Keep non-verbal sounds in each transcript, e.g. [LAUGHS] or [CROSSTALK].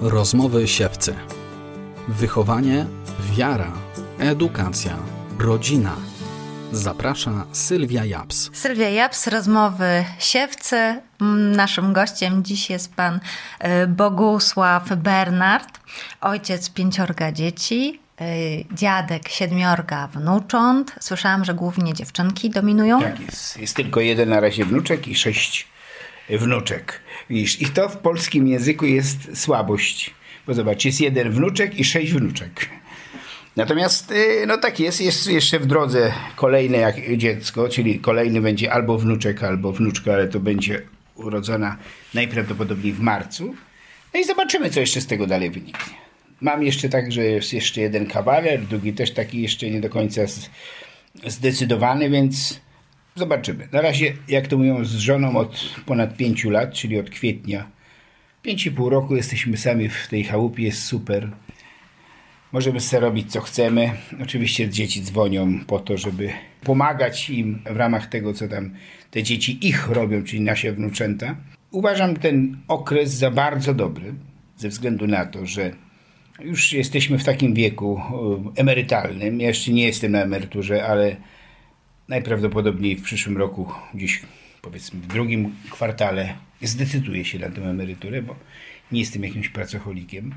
Rozmowy siewcy. Wychowanie, wiara, edukacja, rodzina. Zaprasza Sylwia Japs. Sylwia Japs, rozmowy siewcy. Mm, Naszym gościem dziś jest pan y, Bogusław Bernard, ojciec pięciorga dzieci, y, dziadek siedmiorga wnucząt. Słyszałam, że głównie dziewczynki dominują. Tak jest. Jest tylko jeden na razie wnuczek i sześć wnuczek. Widzisz, i to w polskim języku jest słabość. Bo zobacz, jest jeden wnuczek i sześć wnuczek. Natomiast, y, no tak jest, jest jeszcze w drodze kolejne jak dziecko, czyli kolejny będzie albo wnuczek, albo wnuczka, ale to będzie urodzona najprawdopodobniej w marcu. No i zobaczymy, co jeszcze z tego dalej wyniknie. Mam jeszcze tak, że jest jeszcze jeden kawaler, drugi też taki jeszcze nie do końca zdecydowany, więc zobaczymy. Na razie, jak to mówią, z żoną od ponad pięciu lat, czyli od kwietnia. Pięć i pół roku jesteśmy sami w tej chałupie, jest super. Możemy sobie robić co chcemy. Oczywiście dzieci dzwonią po to, żeby pomagać im w ramach tego, co tam te dzieci ich robią, czyli nasze wnuczęta. Uważam ten okres za bardzo dobry, ze względu na to, że już jesteśmy w takim wieku e, emerytalnym. Ja jeszcze nie jestem na emeryturze, ale najprawdopodobniej w przyszłym roku, gdzieś powiedzmy w drugim kwartale, zdecyduję się na tę emeryturę, bo nie jestem jakimś pracocholikiem.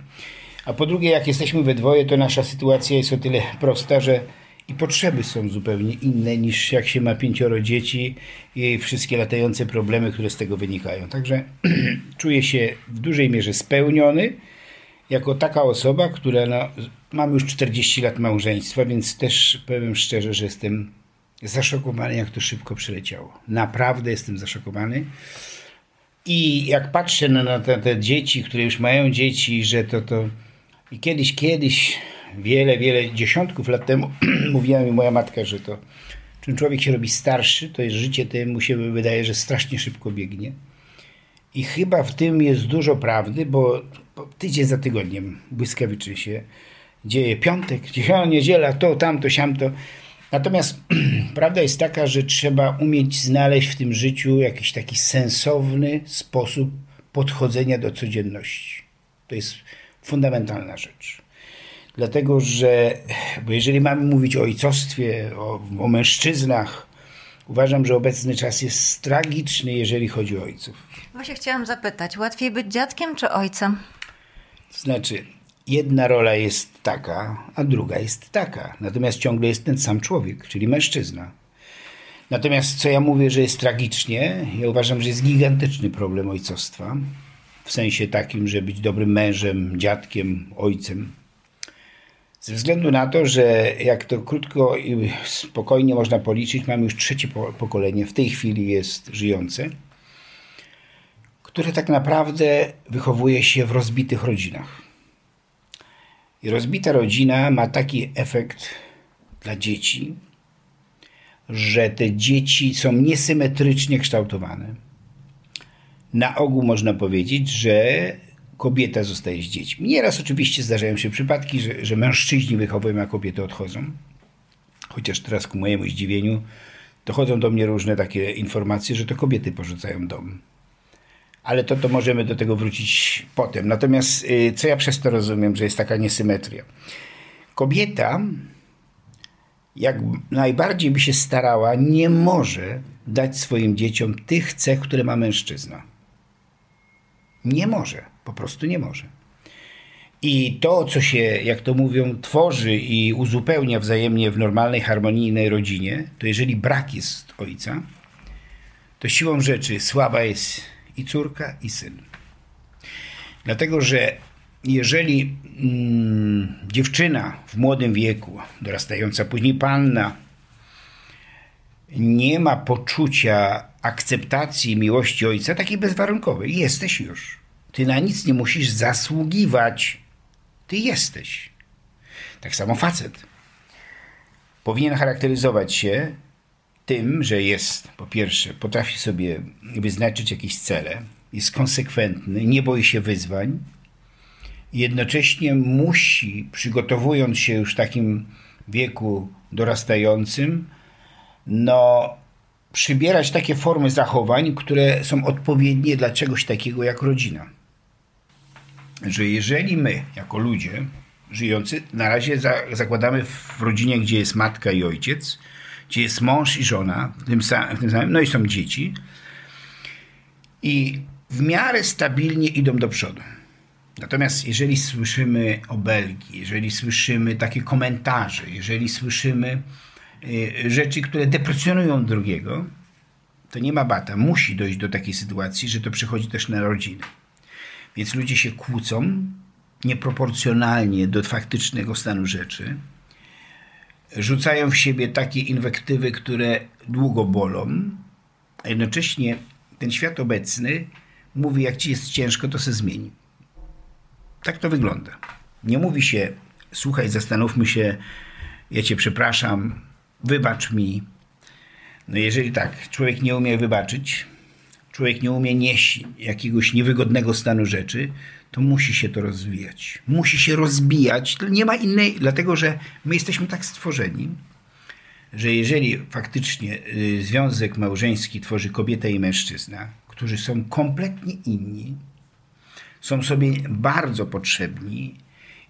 A po drugie, jak jesteśmy we dwoje, to nasza sytuacja jest o tyle prosta, że i potrzeby są zupełnie inne niż jak się ma pięcioro dzieci i wszystkie latające problemy, które z tego wynikają. Także [CLEARS THROAT] czuję się w dużej mierze spełniony jako taka osoba, która no, mam już 40 lat małżeństwa, więc też powiem szczerze, że jestem zaszokowany, jak to szybko przyleciało. Naprawdę jestem zaszokowany. I jak patrzę na, na te, te dzieci, które już mają dzieci, że to to. I kiedyś, kiedyś, wiele, wiele dziesiątków lat temu [CLEARS THROAT] mówiła mi moja matka, że to czym człowiek się robi starszy, to jest życie temu się wydaje, że strasznie szybko biegnie. I chyba w tym jest dużo prawdy, bo, tydzień za tygodniem błyskawicznie się dzieje. Piątek, dziesiąta niedziela, to, tamto, siamto. Natomiast [CLEARS THROAT] prawda jest taka, że trzeba umieć znaleźć w tym życiu jakiś taki sensowny sposób podchodzenia do codzienności. To jest fundamentalna rzecz. Dlatego, że bo jeżeli mamy mówić o ojcostwie, o, o mężczyznach, uważam, że obecny czas jest tragiczny, jeżeli chodzi o ojców. Właśnie chciałam zapytać, łatwiej być dziadkiem czy ojcem? Znaczy, jedna rola jest taka, a druga jest taka. Natomiast ciągle jest ten sam człowiek, czyli mężczyzna. Natomiast co ja mówię, że jest tragicznie, ja uważam, że jest gigantyczny problem ojcostwa. W sensie takim, że być dobrym mężem, dziadkiem, ojcem. Ze względu na to, że jak to krótko i spokojnie można policzyć, mamy już trzecie po- pokolenie, w tej chwili jest żyjące, które tak naprawdę wychowuje się w rozbitych rodzinach. I rozbita rodzina ma taki efekt dla dzieci, że te dzieci są niesymetrycznie kształtowane. Na ogół można powiedzieć, że kobieta zostaje z dziećmi. Nieraz oczywiście zdarzają się przypadki, że, że mężczyźni wychowują, a kobiety odchodzą. Chociaż teraz ku mojemu zdziwieniu dochodzą do mnie różne takie informacje, że to kobiety porzucają dom. Ale to, to możemy do tego wrócić potem. Natomiast y, co ja przez to rozumiem, że jest taka niesymetria? Kobieta, jak najbardziej by się starała, nie może dać swoim dzieciom tych cech, które ma mężczyzna. Nie może, po prostu nie może. I to, co się, jak to mówią, tworzy i uzupełnia wzajemnie w normalnej, harmonijnej rodzinie, to jeżeli brak jest ojca, to siłą rzeczy słaba jest i córka, i syn. Dlatego, że jeżeli mm, dziewczyna w młodym wieku, dorastająca później panna, nie ma poczucia akceptacji miłości ojca, takiej bezwarunkowej, jesteś już. Ty na nic nie musisz zasługiwać. Ty jesteś. Tak samo facet. Powinien charakteryzować się tym, że jest, po pierwsze, potrafi sobie wyznaczyć jakieś cele, jest konsekwentny, nie boi się wyzwań, jednocześnie musi, przygotowując się już w takim wieku dorastającym, no, przybierać takie formy zachowań, które są odpowiednie dla czegoś takiego jak rodzina. że jeżeli my, jako ludzie żyjący, na razie za, zakładamy w rodzinie, gdzie jest matka i ojciec, gdzie jest mąż i żona, w tym, samym, w tym samym, no i są dzieci, i w miarę stabilnie idą do przodu. Natomiast jeżeli słyszymy obelgi, jeżeli słyszymy takie komentarze, jeżeli słyszymy y, rzeczy, które deprecjonują drugiego, to nie ma bata. Musi dojść do takiej sytuacji, że to przychodzi też na rodzinę. Więc ludzie się kłócą nieproporcjonalnie do faktycznego stanu rzeczy. Rzucają w siebie takie inwektywy, które długo bolą, a jednocześnie ten świat obecny mówi, jak ci jest ciężko, to se zmieni. Tak to wygląda. Nie mówi się, słuchaj, zastanówmy się, ja cię przepraszam, wybacz mi. No jeżeli tak, człowiek nie umie wybaczyć, człowiek nie umie nieść jakiegoś niewygodnego stanu rzeczy, to musi się to rozwijać. Musi się rozbijać. Nie ma innej, dlatego że my jesteśmy tak stworzeni, że jeżeli faktycznie y, związek małżeński tworzy kobieta i mężczyzna, którzy są kompletnie inni, są sobie bardzo potrzebni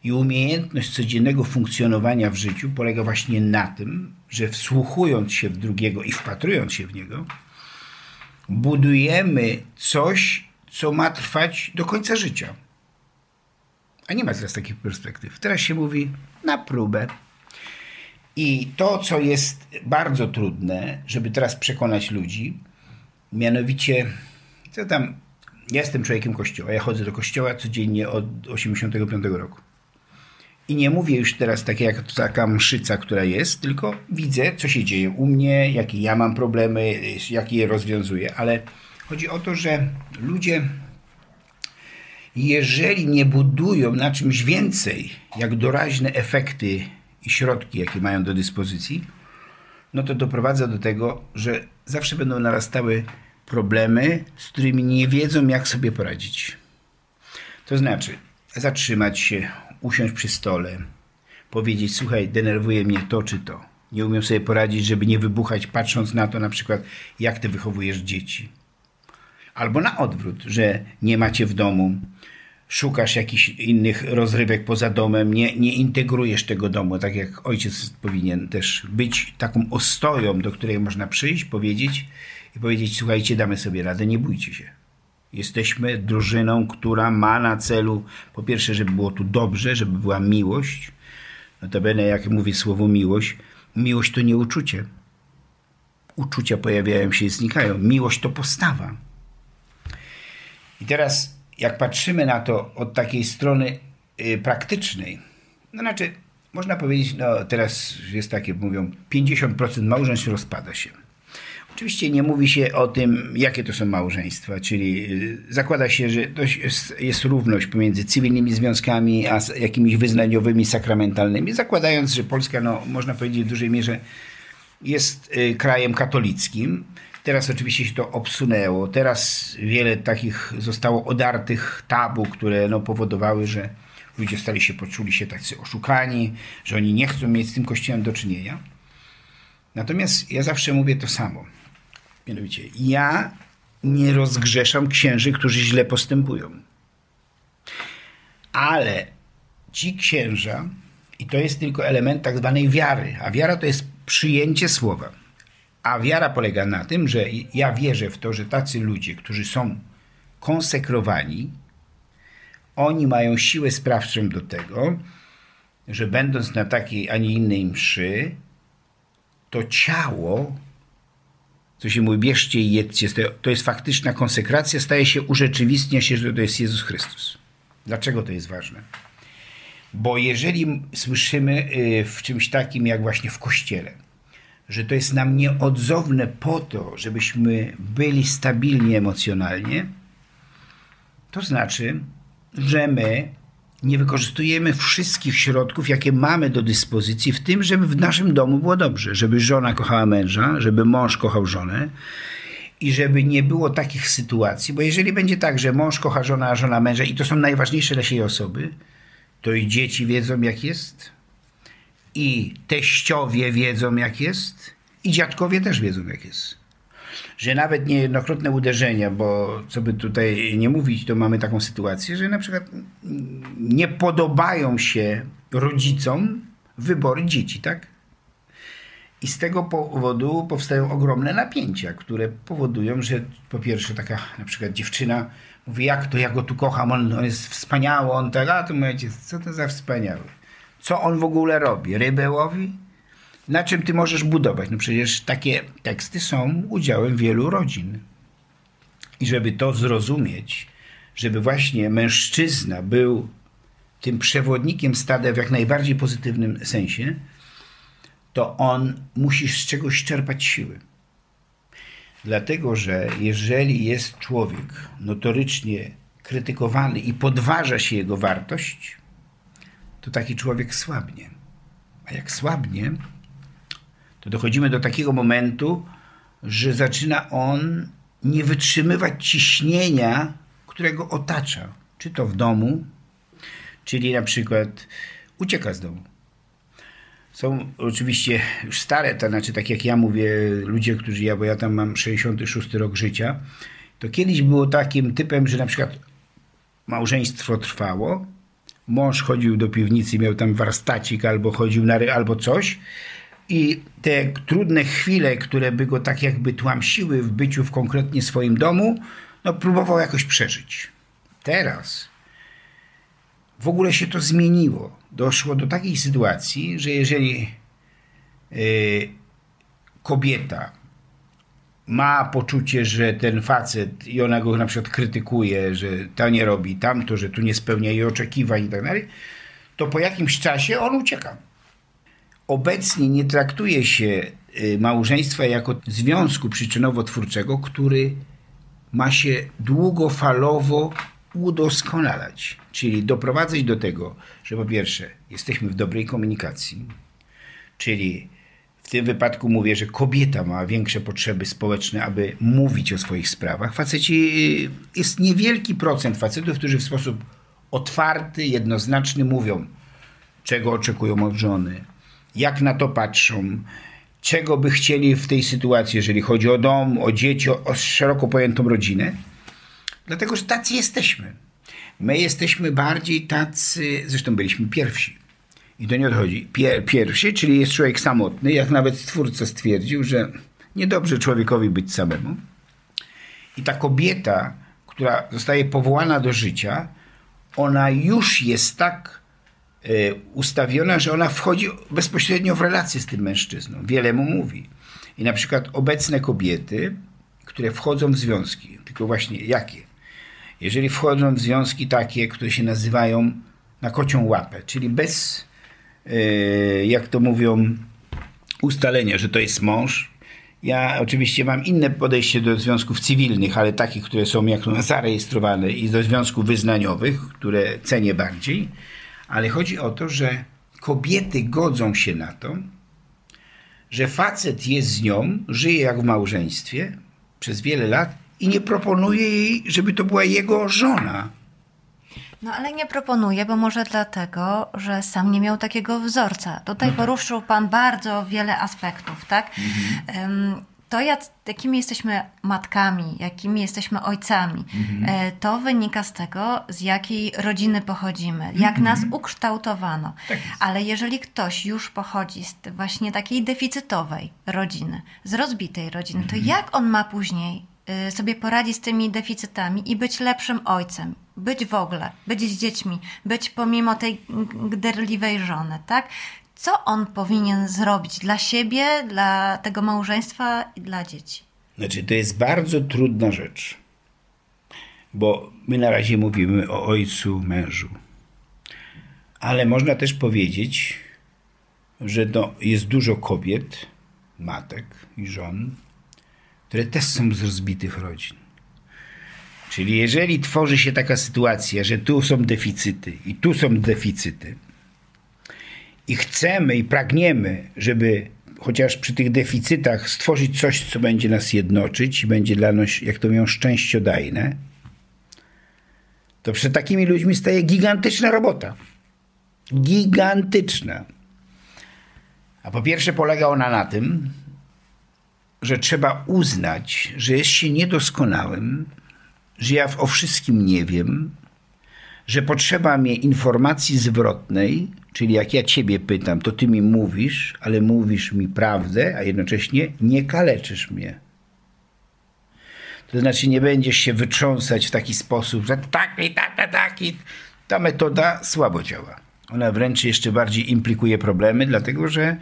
i umiejętność codziennego funkcjonowania w życiu polega właśnie na tym, że wsłuchując się w drugiego i wpatrując się w niego, budujemy coś, co ma trwać do końca życia. A nie ma teraz takich perspektyw. Teraz się mówi na próbę. I to, co jest bardzo trudne, żeby teraz przekonać ludzi, mianowicie, co tam, ja jestem człowiekiem kościoła, ja chodzę do kościoła codziennie od 85 roku. I nie mówię już teraz tak jak taka mszyca, która jest, tylko widzę, co się dzieje u mnie, jakie ja mam problemy, jakie je rozwiązuję, ale chodzi o to, że ludzie, jeżeli nie budują na czymś więcej, jak doraźne efekty i środki, jakie mają do dyspozycji, no to doprowadza do tego, że zawsze będą narastały problemy, z którymi nie wiedzą, jak sobie poradzić. To znaczy, zatrzymać się, usiąść przy stole, powiedzieć: Słuchaj, denerwuje mnie to czy to. Nie umiem sobie poradzić, żeby nie wybuchać, patrząc na to, na przykład, jak ty wychowujesz dzieci. Albo na odwrót, że nie macie w domu, szukasz jakichś innych rozrywek poza domem, nie, nie integrujesz tego domu, tak jak ojciec powinien też być taką ostoją, do której można przyjść, powiedzieć i powiedzieć: Słuchajcie, damy sobie radę, nie bójcie się. Jesteśmy drużyną, która ma na celu, po pierwsze, żeby było tu dobrze, żeby była miłość. Notabene, jak mówi słowo miłość, miłość to nie uczucie. Uczucia pojawiają się i znikają. Miłość to postawa. I teraz, jak patrzymy na to od takiej strony y, praktycznej, no znaczy, można powiedzieć, no teraz jest takie, mówią, 50% małżeństw rozpada się. Oczywiście nie mówi się o tym, jakie to są małżeństwa, czyli y, zakłada się, że jest, równość pomiędzy cywilnymi związkami a jakimiś wyznaniowymi, sakramentalnymi, zakładając, że Polska, no, można powiedzieć w dużej mierze, jest y, krajem katolickim. Teraz oczywiście się to obsunęło. Teraz wiele takich zostało odartych tabu, które no, powodowały, że ludzie stali się, poczuli się tacy oszukani, że oni nie chcą mieć z tym kościołem do czynienia. Natomiast ja zawsze mówię to samo. Mianowicie, ja nie rozgrzeszam księży, którzy źle postępują. Ale ci księża, i to jest tylko element tak zwanej wiary, a wiara to jest przyjęcie słowa. A wiara polega na tym, że ja wierzę w to, że tacy ludzie, którzy są konsekrowani, oni mają siłę sprawczą do tego, że będąc na takiej, a nie innej mszy, to ciało co się mówi, bierzcie i jedzcie, to jest faktyczna konsekracja, staje się, urzeczywistnia się, że to jest Jezus Chrystus. Dlaczego to jest ważne? Bo jeżeli słyszymy y, w czymś takim, jak właśnie w kościele, że to jest nam nieodzowne po to, żebyśmy byli stabilni emocjonalnie, to znaczy, że my nie wykorzystujemy wszystkich środków, jakie mamy do dyspozycji, w tym, żeby w naszym domu było dobrze, żeby żona kochała męża, żeby mąż kochał żonę i żeby nie było takich sytuacji, bo jeżeli będzie tak, że mąż kocha żona, a żona męża i to są najważniejsze dla siebie osoby, to i dzieci wiedzą jak jest, i teściowie wiedzą jak jest, i dziadkowie też wiedzą jak jest. że nawet niejednokrotne uderzenia, bo co by tutaj nie mówić, to mamy taką sytuację, że na przykład nie podobają się rodzicom wybory dzieci, tak? I z tego powodu powstają ogromne napięcia, które powodują, że po pierwsze taka na przykład dziewczyna mówi, jak to, ja go tu kocham, on, on jest wspaniały, on tak, a to mówicie, co to za wspaniały? Co on w ogóle robi? Rybę łowi? Na czym ty możesz budować? No przecież takie teksty są udziałem wielu rodzin. I żeby to zrozumieć, żeby właśnie mężczyzna był tym przewodnikiem stada w jak najbardziej pozytywnym sensie, to on musi z czegoś czerpać siły. Dlatego, że jeżeli jest człowiek notorycznie krytykowany i podważa się jego wartość, to taki człowiek słabnie. A jak słabnie, to dochodzimy do takiego momentu, że zaczyna on nie wytrzymywać ciśnienia, którego otacza. Czy to w domu, czyli na przykład ucieka z domu. Są oczywiście już stare, to znaczy tak jak ja mówię, ludzie, którzy ja, bo ja tam mam 66 rok życia, to kiedyś było takim typem, że na przykład małżeństwo trwało, mąż chodził do piwnicy, miał tam warstacik albo chodził na ry, albo coś i te trudne chwile, które by go tak jakby tłamsiły w byciu w konkretnie swoim domu, no próbował jakoś przeżyć. Teraz w ogóle się to zmieniło. Doszło do takiej sytuacji, że jeżeli y, kobieta ma poczucie, że ten facet i ona go na przykład krytykuje, że to nie robi tamto, że tu nie spełnia jej oczekiwań i tak dalej, to po jakimś czasie on ucieka. Obecnie nie traktuje się y, małżeństwa jako związku przyczynowo-twórczego, który ma się długofalowo udoskonalać. Czyli doprowadzać do tego, że po pierwsze jesteśmy w dobrej komunikacji, czyli w tym wypadku mówię, że kobieta ma większe potrzeby społeczne, aby mówić o swoich sprawach. Faceci, y, jest niewielki procent facetów, którzy w sposób otwarty, jednoznaczny mówią, czego oczekują od żony, jak na to patrzą, czego by chcieli w tej sytuacji, jeżeli chodzi o dom, o dzieci, o, o szeroko pojętą rodzinę. Dlatego, że tacy jesteśmy. My jesteśmy bardziej tacy, zresztą byliśmy pierwsi. I to nie odchodzi. Pier, pierwszy, czyli jest człowiek samotny, jak nawet stwórca stwierdził, że niedobrze człowiekowi być samemu. I ta kobieta, która zostaje powołana do życia, ona już jest tak y, ustawiona, że ona wchodzi bezpośrednio w relację z tym mężczyzną. Wiele mu mówi. I na przykład obecne kobiety, które wchodzą w związki, tylko właśnie jakie? jeżeli wchodzą w związki takie, które się nazywają na kocią łapę, czyli bez, jak to mówią, ustalenia, że to jest mąż. Ja oczywiście mam inne podejście do związków cywilnych, ale takich, które są jak zarejestrowane i do związków wyznaniowych, które cenię bardziej. Ale chodzi o to, że kobiety godzą się na to, że facet jest z nią, żyje jak w małżeństwie przez wiele lat i nie proponuje jej, żeby to była jego żona. No ale nie proponuje, bo może dlatego, że sam nie miał takiego wzorca. Tutaj mhm. poruszył Pan bardzo wiele aspektów, tak? Mhm. To, jak, jakimi jesteśmy matkami, jakimi jesteśmy ojcami, mhm. to wynika z tego, z jakiej rodziny pochodzimy, jak mhm. nas ukształtowano. Tak Ale jeżeli ktoś już pochodzi z właśnie takiej deficytowej rodziny, z rozbitej rodziny, to mhm. jak on ma później sobie poradzi z tymi deficytami i być lepszym ojcem, być w ogóle, być z dziećmi, być pomimo tej gderliwej żony, tak? Co on powinien zrobić dla siebie, dla tego małżeństwa i dla dzieci? Znaczy, to jest bardzo trudna rzecz, bo my na razie mówimy o ojcu, mężu. Ale można też powiedzieć, że to jest dużo kobiet, matek i żon, które też są z rozbitych rodzin. Czyli jeżeli tworzy się taka sytuacja, że tu są deficyty i tu są deficyty, i chcemy i pragniemy, żeby chociaż przy tych deficytach stworzyć coś, co będzie nas jednoczyć i będzie dla nas, jak to mówią, szczęściodajne, to przed takimi ludźmi staje gigantyczna robota. Gigantyczna. A po pierwsze polega ona na tym, że trzeba uznać, że jest się niedoskonałym, że ja o wszystkim nie wiem, że potrzeba mi informacji zwrotnej, czyli jak ja ciebie pytam, to ty mi mówisz, ale mówisz mi prawdę, a jednocześnie nie kaleczysz mnie. To znaczy nie będziesz się wytrząsać w taki sposób, że taki, taki, taki. Ta metoda słabo działa. Ona wręcz jeszcze bardziej implikuje problemy, dlatego że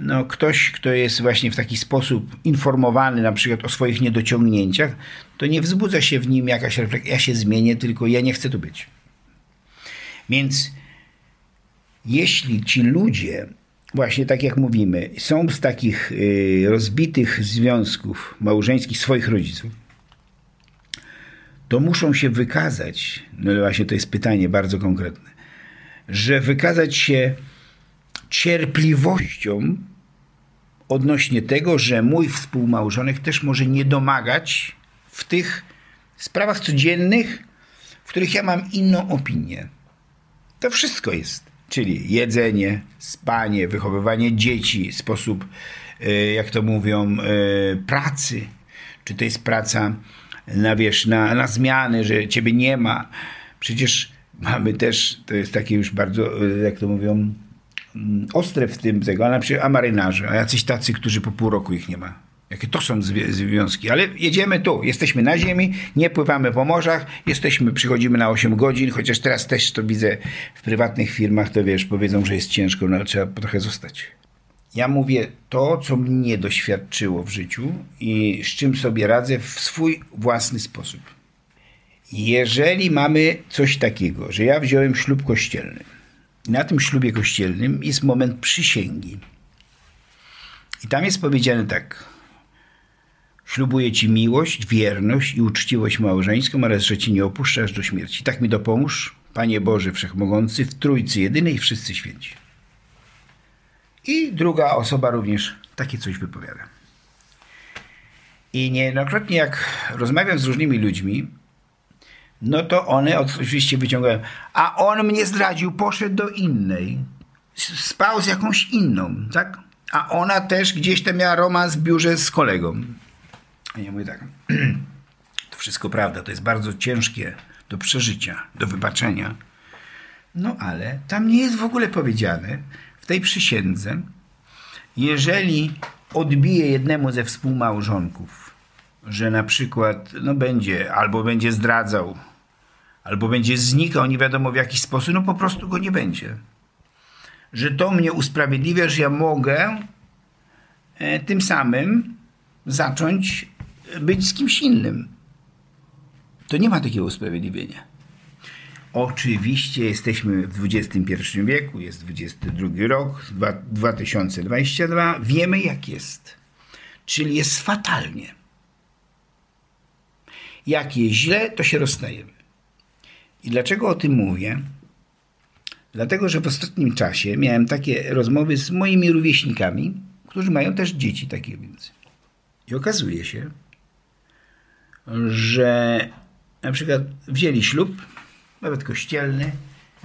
no, ktoś, kto jest właśnie w taki sposób informowany na przykład o swoich niedociągnięciach, to nie wzbudza się w nim jakaś refleksja, ja się zmienię, tylko ja nie chcę tu być. Więc jeśli ci ludzie, właśnie tak jak mówimy, są z takich y, rozbitych związków małżeńskich swoich rodziców, to muszą się wykazać, no właśnie to jest pytanie bardzo konkretne, że wykazać się cierpliwością odnośnie tego, że mój współmałżonek też może nie domagać w tych sprawach codziennych, w których ja mam inną opinię. To wszystko jest. Czyli jedzenie, spanie, wychowywanie dzieci, sposób, e, jak to mówią, e, pracy. Czy to jest praca na, wiesz, na, na zmiany, że ciebie nie ma. Przecież mamy też, to jest takie już bardzo, e, jak to mówią, ostre w tym tego, a na przykład a marynarze, a jacyś tacy, którzy po pół roku ich nie ma. Jakie to są związki? Ale jedziemy tu, jesteśmy na ziemi, nie pływamy po morzach, jesteśmy, przychodzimy na 8 godzin, chociaż teraz też to widzę w prywatnych firmach, to wiesz, powiedzą, że jest ciężko, no trzeba trochę zostać. Ja mówię to, co mnie doświadczyło w życiu i z czym sobie radzę w swój własny sposób. Jeżeli mamy coś takiego, że ja wziąłem ślub kościelny, na tym ślubie kościelnym jest moment przysięgi. I tam jest powiedziane tak, Ślubuję Ci miłość, wierność i uczciwość małżeńską oraz, że Ci nie opuszczasz do śmierci. Tak mi dopomóż, Panie Boże Wszechmogący, w Trójcy Jedynej wszyscy święci. I druga osoba również takie coś wypowiada. I niejednokrotnie jak rozmawiam z różnymi ludźmi, no to one oczywiście wyciągają, a on mnie zdradził, poszedł do innej, spał z jakąś inną, tak? A ona też gdzieś tam miała romans w biurze z kolegą. A ja mówię tak, [CLEARS THROAT] to wszystko prawda, to jest bardzo ciężkie do przeżycia, do wybaczenia. No ale tam nie jest w ogóle powiedziane w tej przysiędze, jeżeli odbije jednemu ze współmałżonków, że na przykład no będzie albo będzie zdradzał, albo będzie znikał, nie wiadomo w jaki sposób, no po prostu go nie będzie. Że to mnie usprawiedliwia, że ja mogę e, tym samym zacząć być z kimś innym. To nie ma takiego usprawiedliwienia. Oczywiście jesteśmy w XXI wieku, jest 22 rok, 2022, wiemy jak jest. Czyli jest fatalnie. Jak jest źle, to się rozstajemy. I dlaczego o tym mówię? Dlatego, że w ostatnim czasie miałem takie rozmowy z moimi rówieśnikami, którzy mają też dzieci takie więc. I okazuje się, że na przykład wzięli ślub, nawet kościelny,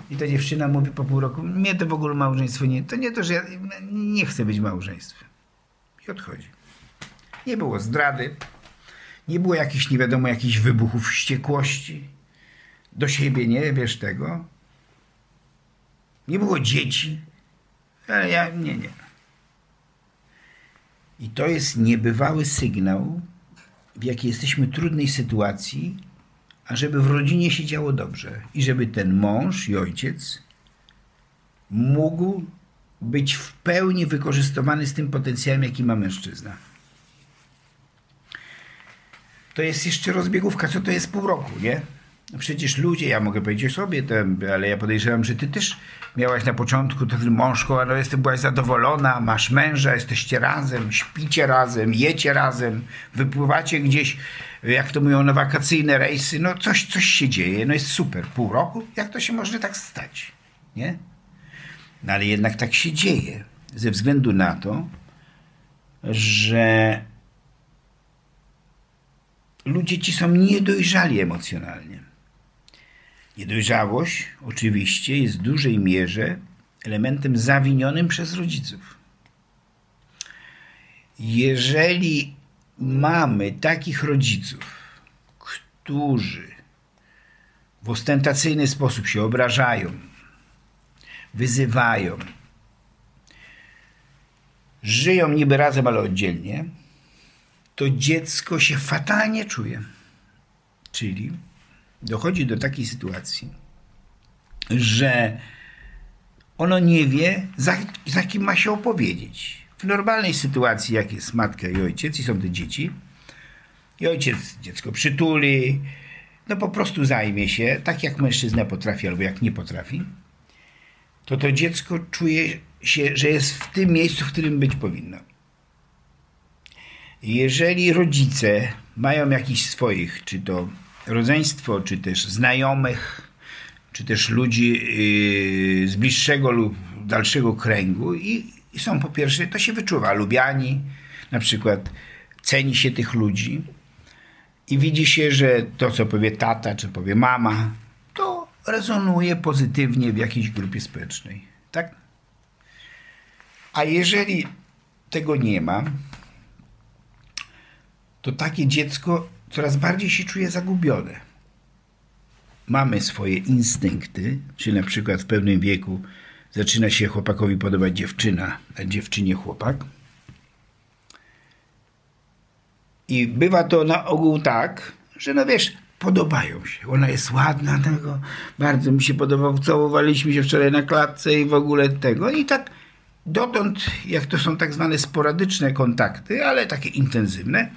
i ta dziewczyna mówi po pół roku, mnie to w ogóle małżeństwo nie, to nie to, że ja nie chcę być małżeństwem. I odchodzi. Nie było zdrady, nie było jakichś, nie wiadomo, jakichś wybuchów wściekłości do siebie, nie wiesz tego. Nie było dzieci, ale ja, nie, nie. I to jest niebywały sygnał, w jakiej jesteśmy trudnej sytuacji, a żeby w rodzinie się działo dobrze i żeby ten mąż i ojciec mógł być w pełni wykorzystywany z tym potencjałem, jaki ma mężczyzna. To jest jeszcze rozbiegówka, co to jest pół roku, nie? No przecież ludzie, ja mogę powiedzieć sobie, ale ja podejrzewam, że ty też miałaś na początku ten mążko, ale jestem, byłaś zadowolona, masz męża, jesteście razem, śpicie razem, jecie razem, wypływacie gdzieś, jak to mówią, na wakacyjne rejsy, no coś, coś się dzieje, no jest super. Pół roku? Jak to się może tak stać? Nie? No ale jednak tak się dzieje, ze względu na to, że ludzie ci są niedojrzali emocjonalnie. Niedojrzałość oczywiście jest w dużej mierze elementem zawinionym przez rodziców. jeżeli mamy takich rodziców, którzy w ostentacyjny sposób się obrażają, wyzywają, żyją niby razem, ale oddzielnie, to dziecko się fatalnie czuje. Czyli dochodzi do takiej sytuacji, że ono nie wie, za, za kim ma się opowiedzieć. W normalnej sytuacji, jak jest matka i ojciec, i są te dzieci, i ojciec dziecko przytuli, no po prostu zajmie się, tak jak mężczyzna potrafi albo jak nie potrafi, to to dziecko czuje się, że jest w tym miejscu, w którym być powinno. Jeżeli rodzice mają jakichś swoich, czy to rodzeństwo, czy też znajomych, czy też ludzi yy, z bliższego lub dalszego kręgu i, i są po pierwsze, to się wyczuwa, lubiani, na przykład ceni się tych ludzi i widzi się, że to, co powie tata, czy powie mama, to rezonuje pozytywnie w jakiejś grupie społecznej. Tak? A jeżeli tego nie ma, to takie dziecko coraz bardziej się czuje zagubione. Mamy swoje instynkty, czy na przykład w pewnym wieku zaczyna się chłopakowi podobać dziewczyna, a dziewczynie chłopak. I bywa to na ogół tak, że no wiesz, podobają się. Ona jest ładna, tego bardzo mi się podobał, całowaliśmy się wczoraj na klatce i w ogóle tego. I tak dotąd, jak to są tak zwane sporadyczne kontakty, ale takie intensywne,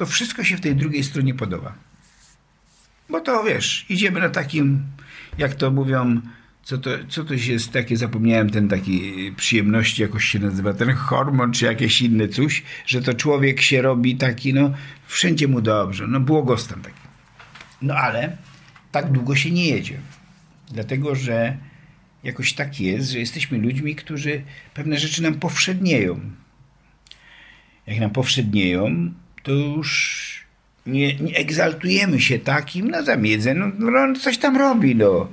to wszystko się w tej drugiej stronie podoba. Bo to wiesz, idziemy na takim, jak to mówią, co to, co to jest takie, zapomniałem ten taki przyjemności, jakoś się nazywa, ten hormon, czy jakieś inne coś, że to człowiek się robi taki, no, wszędzie mu dobrze, no, błogostan taki. No ale tak długo się nie jedzie. Dlatego, że jakoś tak jest, że jesteśmy ludźmi, którzy pewne rzeczy nam powszednieją. Jak nam powszednieją, to już nie, nie egzaltujemy się takim, no zamiedzę, no, no coś tam robi, no.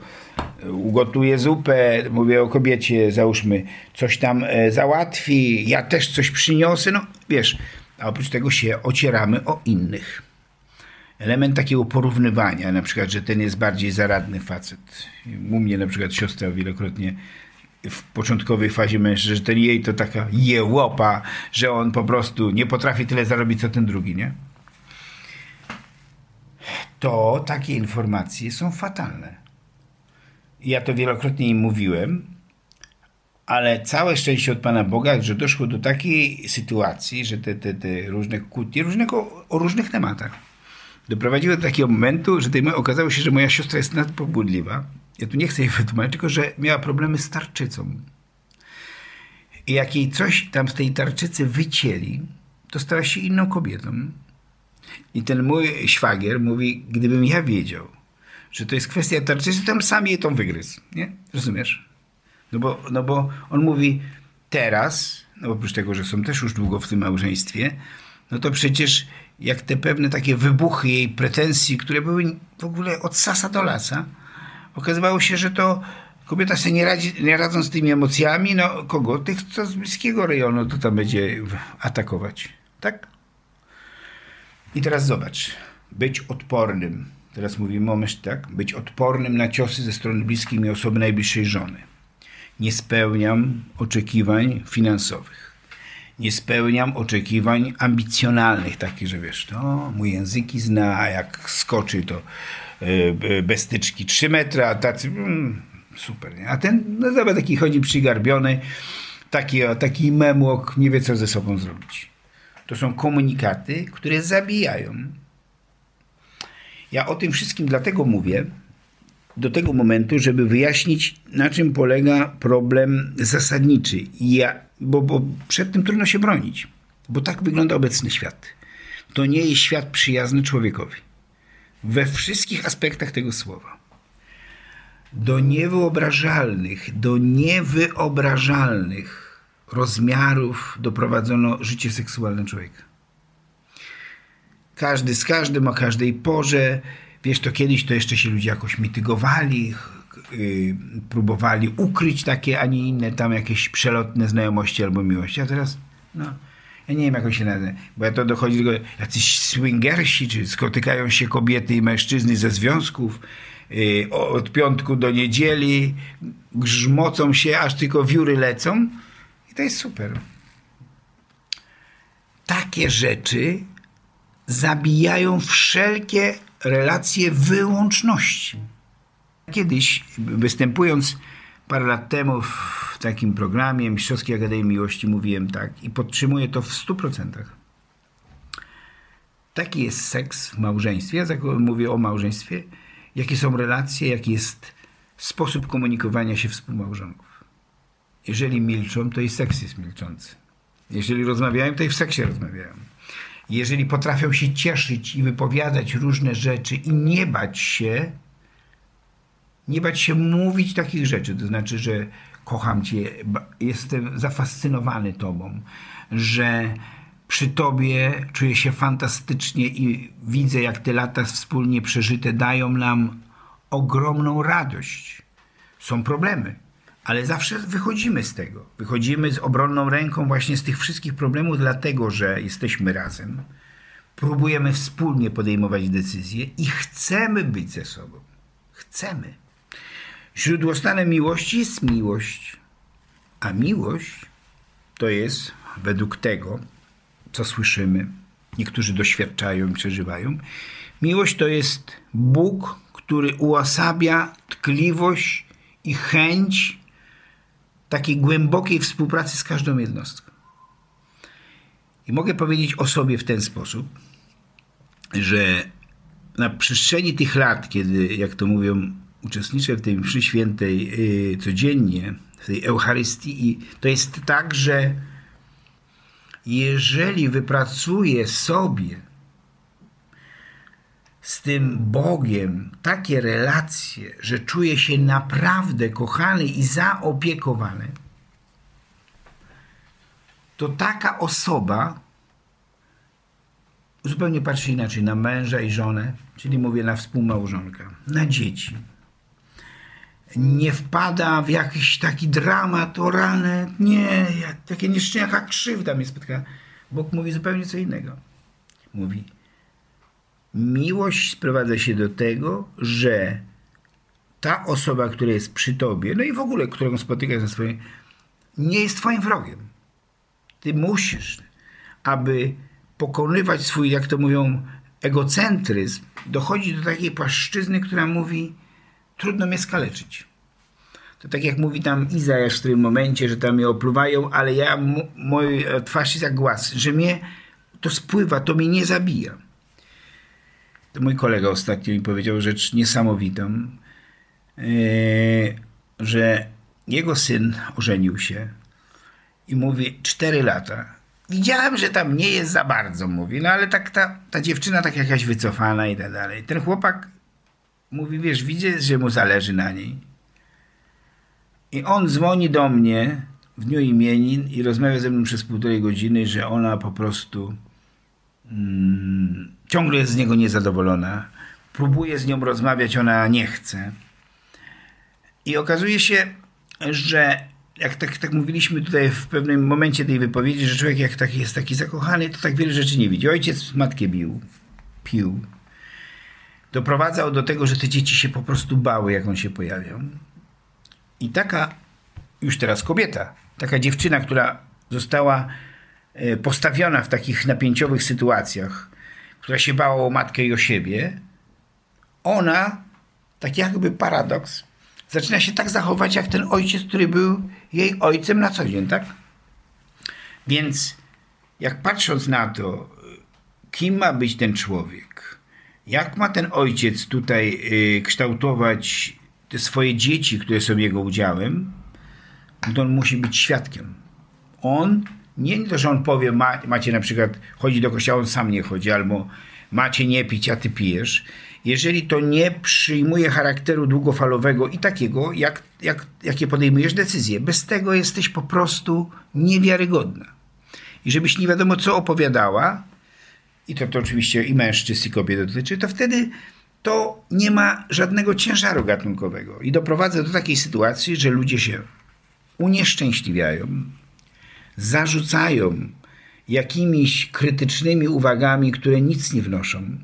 Ugotuje zupę, mówię o kobiecie, załóżmy, coś tam e, załatwi, ja też coś przyniosę, no wiesz, a oprócz tego się ocieramy o innych. Element takiego porównywania, na przykład, że ten jest bardziej zaradny facet. U mnie na przykład siostra wielokrotnie w początkowej fazie mężczyzn, że ten jej to taka jełopa, że on po prostu nie potrafi tyle zarobić, co ten drugi, nie? To takie informacje są fatalne. Ja to wielokrotnie im mówiłem, ale całe szczęście od Pana Boga, że doszło do takiej sytuacji, że te, te, te różne kłótnie różnego, o różnych tematach doprowadziły do takiego momentu, że tej, okazało się, że moja siostra jest nadpobudliwa. Ja tu nie chcę jej wytłumaczyć, tylko że miała problemy z tarczycą. I jak jej coś tam z tej tarczycy wycięli, to stała się inną kobietą. I ten mój szwagier mówi, gdybym ja wiedział, że to jest kwestia tarczycy, to sam jej tą wygryzł. Nie? Rozumiesz? No bo, no bo on mówi teraz, no oprócz tego, że są też już długo w tym małżeństwie, no to przecież jak te pewne takie wybuchy jej pretensji, które były w ogóle od sasa do lasa, okazywało się, że to kobieta sobie nie, radzi, nie radząc z tymi emocjami, no kogo? Tych, co z bliskiego rejonu to tam będzie atakować. Tak? I teraz zobacz. Być odpornym. Teraz mówimy o myśl, tak? Być odpornym na ciosy ze strony bliskiej mi osoby najbliższej żony. Nie spełniam oczekiwań finansowych. Nie spełniam oczekiwań ambicjonalnych, takich, że wiesz, to mój języki zna, a jak skoczy to bez styczki 3 metry, a tacy mm, super, nie? A ten, no zobacz, taki chodzi przygarbiony, taki, taki memłok, nie wie co ze sobą zrobić. To są komunikaty, które zabijają. Ja o tym wszystkim dlatego mówię, do tego momentu, żeby wyjaśnić, na czym polega problem zasadniczy. Ja, bo, bo przed tym trudno się bronić, bo tak wygląda obecny świat. To nie jest świat przyjazny człowiekowi. We wszystkich aspektach tego słowa. Do niewyobrażalnych, do niewyobrażalnych rozmiarów doprowadzono życie seksualne człowieka. Każdy z każdym o każdej porze. Wiesz, to kiedyś to jeszcze się ludzie jakoś mitygowali, yy, próbowali ukryć takie, a nie inne tam jakieś przelotne znajomości albo miłości. A teraz, no. Ja nie wiem, jak on się nazywa, bo ja to dochodzi do jacyś swingersi, czy spotykają się kobiety i mężczyzny ze związków yy, od piątku do niedzieli, grzmocą się, aż tylko wióry lecą i to jest super. Takie rzeczy zabijają wszelkie relacje wyłączności. Kiedyś, występując parę lat temu w takim programie Mistrzowskiej Akademii Miłości, mówiłem tak i podtrzymuję to w 100%. Taki jest seks w małżeństwie. Ja mówię o małżeństwie. Jakie są relacje, jaki jest sposób komunikowania się współmałżonków. Jeżeli milczą, to i seks jest milczący. Jeżeli rozmawiają, to i w seksie rozmawiają. Jeżeli potrafią się cieszyć i wypowiadać różne rzeczy i nie bać się, nie bać się mówić takich rzeczy, to znaczy, że kocham cię, jestem zafascynowany tobą, że przy tobie czuję się fantastycznie i widzę, jak te lata wspólnie przeżyte dają nam ogromną radość. Są problemy, ale zawsze wychodzimy z tego. Wychodzimy z obronną ręką właśnie z tych wszystkich problemów, dlatego że jesteśmy razem. Próbujemy wspólnie podejmować decyzje i chcemy być ze sobą. Chcemy. Źródłostanem miłości jest miłość, a miłość to jest według tego, co słyszymy, niektórzy doświadczają i przeżywają. Miłość to jest Bóg, który uosabia tkliwość i chęć takiej głębokiej współpracy z każdą jednostką. I mogę powiedzieć o sobie w ten sposób, że na przestrzeni tych lat, kiedy, jak to mówią, uczestniczę w tej mszy świętej yy, codziennie, w tej Eucharystii, to jest tak, że jeżeli wypracuję sobie z tym Bogiem takie relacje, że czuję się naprawdę kochany i zaopiekowany, to taka osoba zupełnie patrzy inaczej na męża i żonę, czyli mówię na współmałżonka, na dzieci. Nie wpada w jakiś taki dramat, o rany, nie, takie nieszczęście, jaka krzywda mnie spotka. Bóg mówi zupełnie co innego. Mówi, miłość sprowadza się do tego, że ta osoba, która jest przy tobie, no i w ogóle, którą spotykasz na swoim, nie jest twoim wrogiem. Ty musisz, aby pokonywać swój, jak to mówią, egocentryzm, dochodzi do takiej płaszczyzny, która mówi, trudno mnie skaleczyć. To tak jak mówi tam Izajasz w tym momencie, że tam mnie opluwają, ale ja, mój twarz jest jak głaz, że mnie to spływa, to mnie nie zabija. To mój kolega ostatnio mi powiedział rzecz niesamowitą, yy, że jego syn ożenił się i mówi cztery lata. Widziałem, że tam nie jest za bardzo, mówi, no ale tak ta, ta dziewczyna tak jakaś wycofana i tak dalej. Ten chłopak mówi, wiesz, widzę, że mu zależy na niej. I on dzwoni do mnie w dniu imienin i rozmawia ze mną przez półtorej godziny, że ona po prostu mm, ciągle jest z niego niezadowolona. Próbuje z nią rozmawiać, ona nie chce. I okazuje się, że jak tak, tak mówiliśmy tutaj w pewnym momencie tej wypowiedzi, że człowiek jak taki jest taki zakochany, to tak wiele rzeczy nie widzi. Ojciec matkę bił, pił. Doprowadzał do tego, że te dzieci się po prostu bały, jak on się pojawiał. I taka już teraz kobieta, taka dziewczyna, która została e, postawiona w takich napięciowych sytuacjach, która się bała o matkę i o siebie, ona, tak jakby paradoks, zaczyna się tak zachować jak ten ojciec, który był jej ojcem na co dzień, tak? Więc jak patrząc na to, kim ma być ten człowiek, jak ma ten ojciec tutaj y, kształtować te swoje dzieci, które są jego udziałem, to on musi być świadkiem. On, nie to, że on powie, ma, macie na przykład, chodzi do kościoła, on sam nie chodzi, albo macie nie pić, a ty pijesz. Jeżeli to nie przyjmuje charakteru długofalowego i takiego, jak, jak, jakie podejmujesz decyzje, bez tego jesteś po prostu niewiarygodna. I żebyś nie wiadomo co opowiadała, i to, to oczywiście i mężczyzn, i kobiet dotyczy, to wtedy to nie ma żadnego ciężaru gatunkowego. I doprowadza do takiej sytuacji, że ludzie się unieszczęśliwiają, zarzucają jakimiś krytycznymi uwagami, które nic nie wnoszą,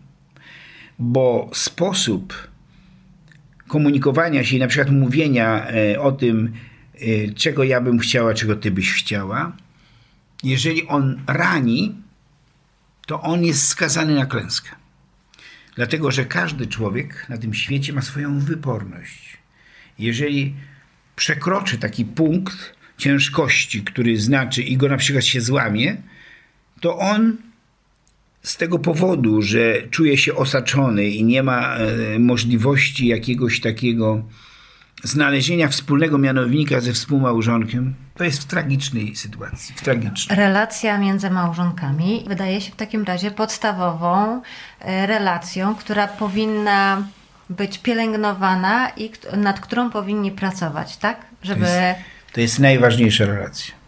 bo sposób komunikowania się i na przykład mówienia e, o tym, e, czego ja bym chciała, czego ty byś chciała, jeżeli on rani, to on jest skazany na klęskę. Dlatego, że każdy człowiek na tym świecie ma swoją wyporność. Jeżeli przekroczy taki punkt ciężkości, który znaczy i go na przykład się złamie, to on z tego powodu, że czuje się osaczony i nie ma e, możliwości jakiegoś takiego znalezienia wspólnego mianownika ze współmałżonkiem, to jest w tragicznej sytuacji. W tragicznej. Relacja między małżonkami wydaje się w takim razie podstawową e, relacją, która powinna być pielęgnowana i nad którą powinni pracować, tak? Żeby... To, jest, to jest najważniejsza relacja.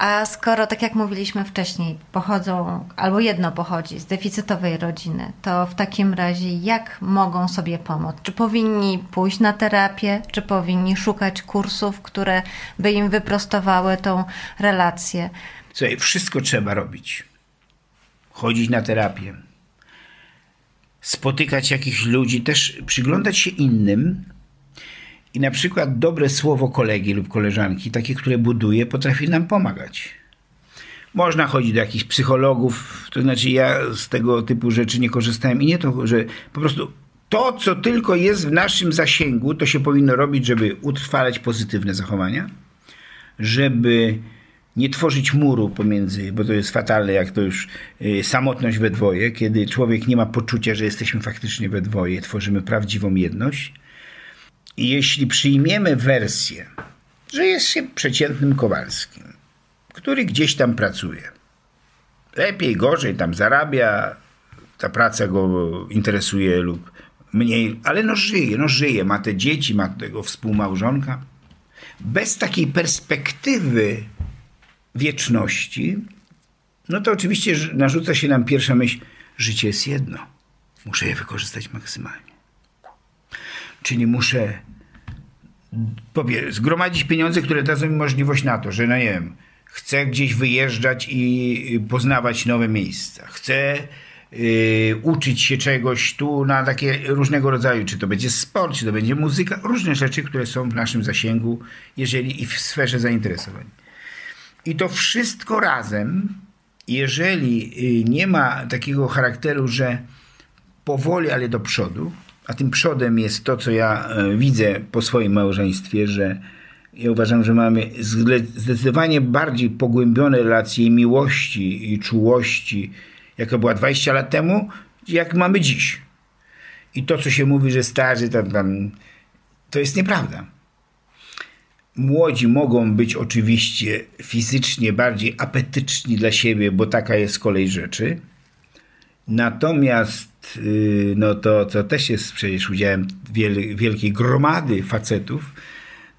A skoro, tak jak mówiliśmy wcześniej, pochodzą, albo jedno pochodzi z deficytowej rodziny, to w takim razie jak mogą sobie pomóc? Czy powinni pójść na terapię, czy powinni szukać kursów, które by im wyprostowały tą relację? Słuchaj, wszystko trzeba robić. Chodzić na terapię, spotykać jakichś ludzi, też przyglądać się innym, i na przykład dobre słowo kolegi lub koleżanki, takie, które buduje, potrafi nam pomagać. Można chodzić do jakichś psychologów, to znaczy ja z tego typu rzeczy nie korzystałem i nie to, że po prostu to, co tylko jest w naszym zasięgu, to się powinno robić, żeby utrwalać pozytywne zachowania, żeby nie tworzyć muru pomiędzy, bo to jest fatalne, jak to już y, samotność we dwoje, kiedy człowiek nie ma poczucia, że jesteśmy faktycznie we dwoje, tworzymy prawdziwą jedność i jeśli przyjmiemy wersję, że jest się przeciętnym Kowalskim, który gdzieś tam pracuje, lepiej, gorzej tam zarabia, ta praca go interesuje lub mniej, ale no żyje, no żyje, ma te dzieci, ma tego współmałżonka. Bez takiej perspektywy wieczności, no to oczywiście narzuca się nam pierwsza myśl, życie jest jedno. Muszę je wykorzystać maksymalnie. Czyli muszę zgromadzić pieniądze, które dadzą mi możliwość na to, że no nie wiem, chcę gdzieś wyjeżdżać i poznawać nowe miejsca. Chcę Yy, uczyć się czegoś tu na takie różnego rodzaju, czy to będzie sport, czy to będzie muzyka, różne rzeczy, które są w naszym zasięgu, jeżeli i w sferze zainteresowań. I to wszystko razem, jeżeli yy, nie ma takiego charakteru, że powoli, ale do przodu, a tym przodem jest to, co ja e, widzę po swoim małżeństwie, że ja uważam, że mamy zdecydowanie bardziej pogłębione relacje miłości i czułości, jaka była 20 lat temu, jak mamy dziś. I to, co się mówi, że starzy tam, tam to jest nieprawda. Młodzi mogą być oczywiście fizycznie bardziej apetyczni dla siebie, bo taka jest kolej rzeczy. Natomiast Y, no to, to też jest przecież udziałem wiel, wielkiej gromady facetów,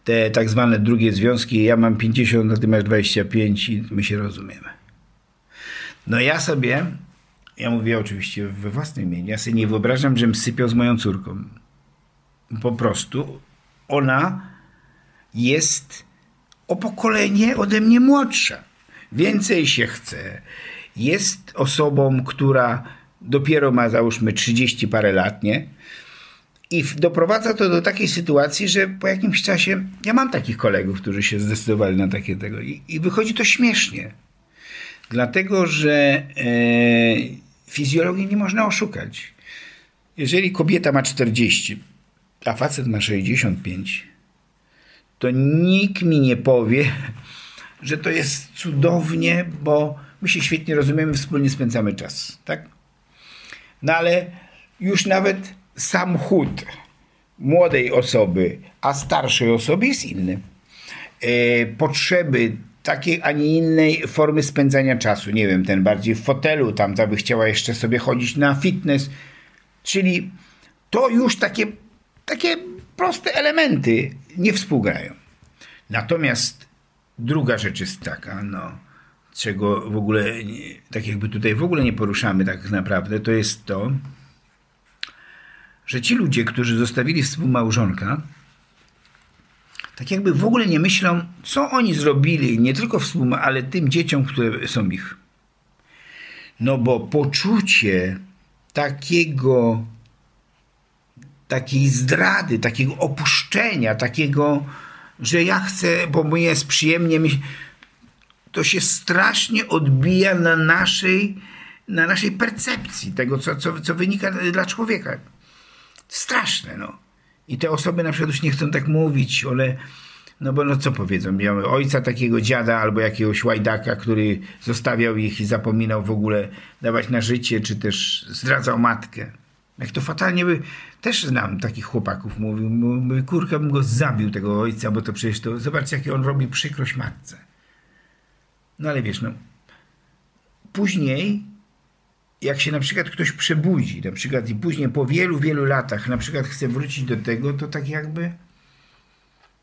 te tak zwane drugie związki, ja mam 50, na ty masz 25 i my się rozumiemy. No ja sobie, ja mówię oczywiście we własnym imieniu, ja sobie nie wyobrażam, żebym sypiał z moją córką. Po prostu ona jest o pokolenie ode mnie młodsza. Więcej się chce. Jest osobą, która dopiero ma załóżmy 30 parę lat, nie? I doprowadza to do takiej sytuacji, że po jakimś czasie, ja mam takich kolegów, którzy się zdecydowali na takie tego i, i wychodzi to śmiesznie. Dlatego, że e, fizjologii nie można oszukać. Jeżeli kobieta ma 40, a facet ma 65, to nikt mi nie powie, że to jest cudownie, bo my się świetnie rozumiemy, wspólnie spędzamy czas. Tak? No ale już nawet sam chód młodej osoby, a starszej osoby jest inny. E, potrzeby takiej, a nie innej formy spędzania czasu. Nie wiem, ten bardziej w fotelu, tam ta by chciała jeszcze sobie chodzić na fitness. Czyli to już takie, takie proste elementy nie współgrają. Natomiast druga rzecz jest taka, no czego w ogóle, tak jakby tutaj w ogóle nie poruszamy tak naprawdę, to jest to, że ci ludzie, którzy zostawili współmałżonka, tak jakby w ogóle nie myślą, co oni zrobili, nie tylko współma, ale tym dzieciom, które są ich. No bo poczucie takiego, takiej zdrady, takiego opuszczenia, takiego, że ja chcę, bo mi jest przyjemnie, to się strasznie odbija na naszej, na naszej percepcji tego, co, co, co wynika dla człowieka. Straszne, no. I te osoby na przykład już nie chcą tak mówić, ale no bo no co powiedzą, miały ojca takiego dziada albo jakiegoś łajdaka, który zostawiał ich i zapominał w ogóle dawać na życie, czy też zdradzał matkę. Jak to fatalnie by... Też znam takich chłopaków, mówił, mówił kurka bym go zabił, tego ojca, bo to przecież to... Zobaczcie, jakie on robi przykrość matce. No ale wiesz, no... Później, jak się na przykład ktoś przebudzi, na przykład i później po wielu, wielu latach na przykład chce wrócić do tego, to tak jakby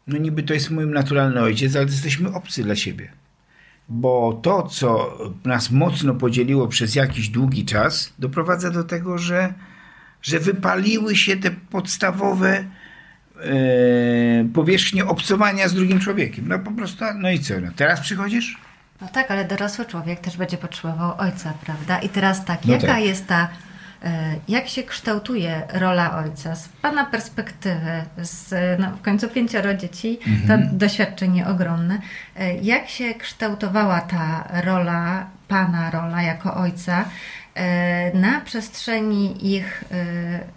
no niby to jest mój naturalny ojciec, ale jesteśmy obcy dla siebie. Bo to, co nas mocno podzieliło przez jakiś długi czas, doprowadza do tego, że, że wypaliły się te podstawowe e, powierzchnie obcowania z drugim człowiekiem. No po prostu, no i co? No, teraz przychodzisz? No tak, ale dorosły człowiek też będzie potrzebował ojca, prawda? I teraz tak, no jaka tak. jest ta jak się kształtuje rola ojca z Pana perspektywy, z no, w końcu pięcioro dzieci, to mhm. doświadczenie ogromne. E, jak się kształtowała ta rola, Pana rola jako ojca e, na przestrzeni ich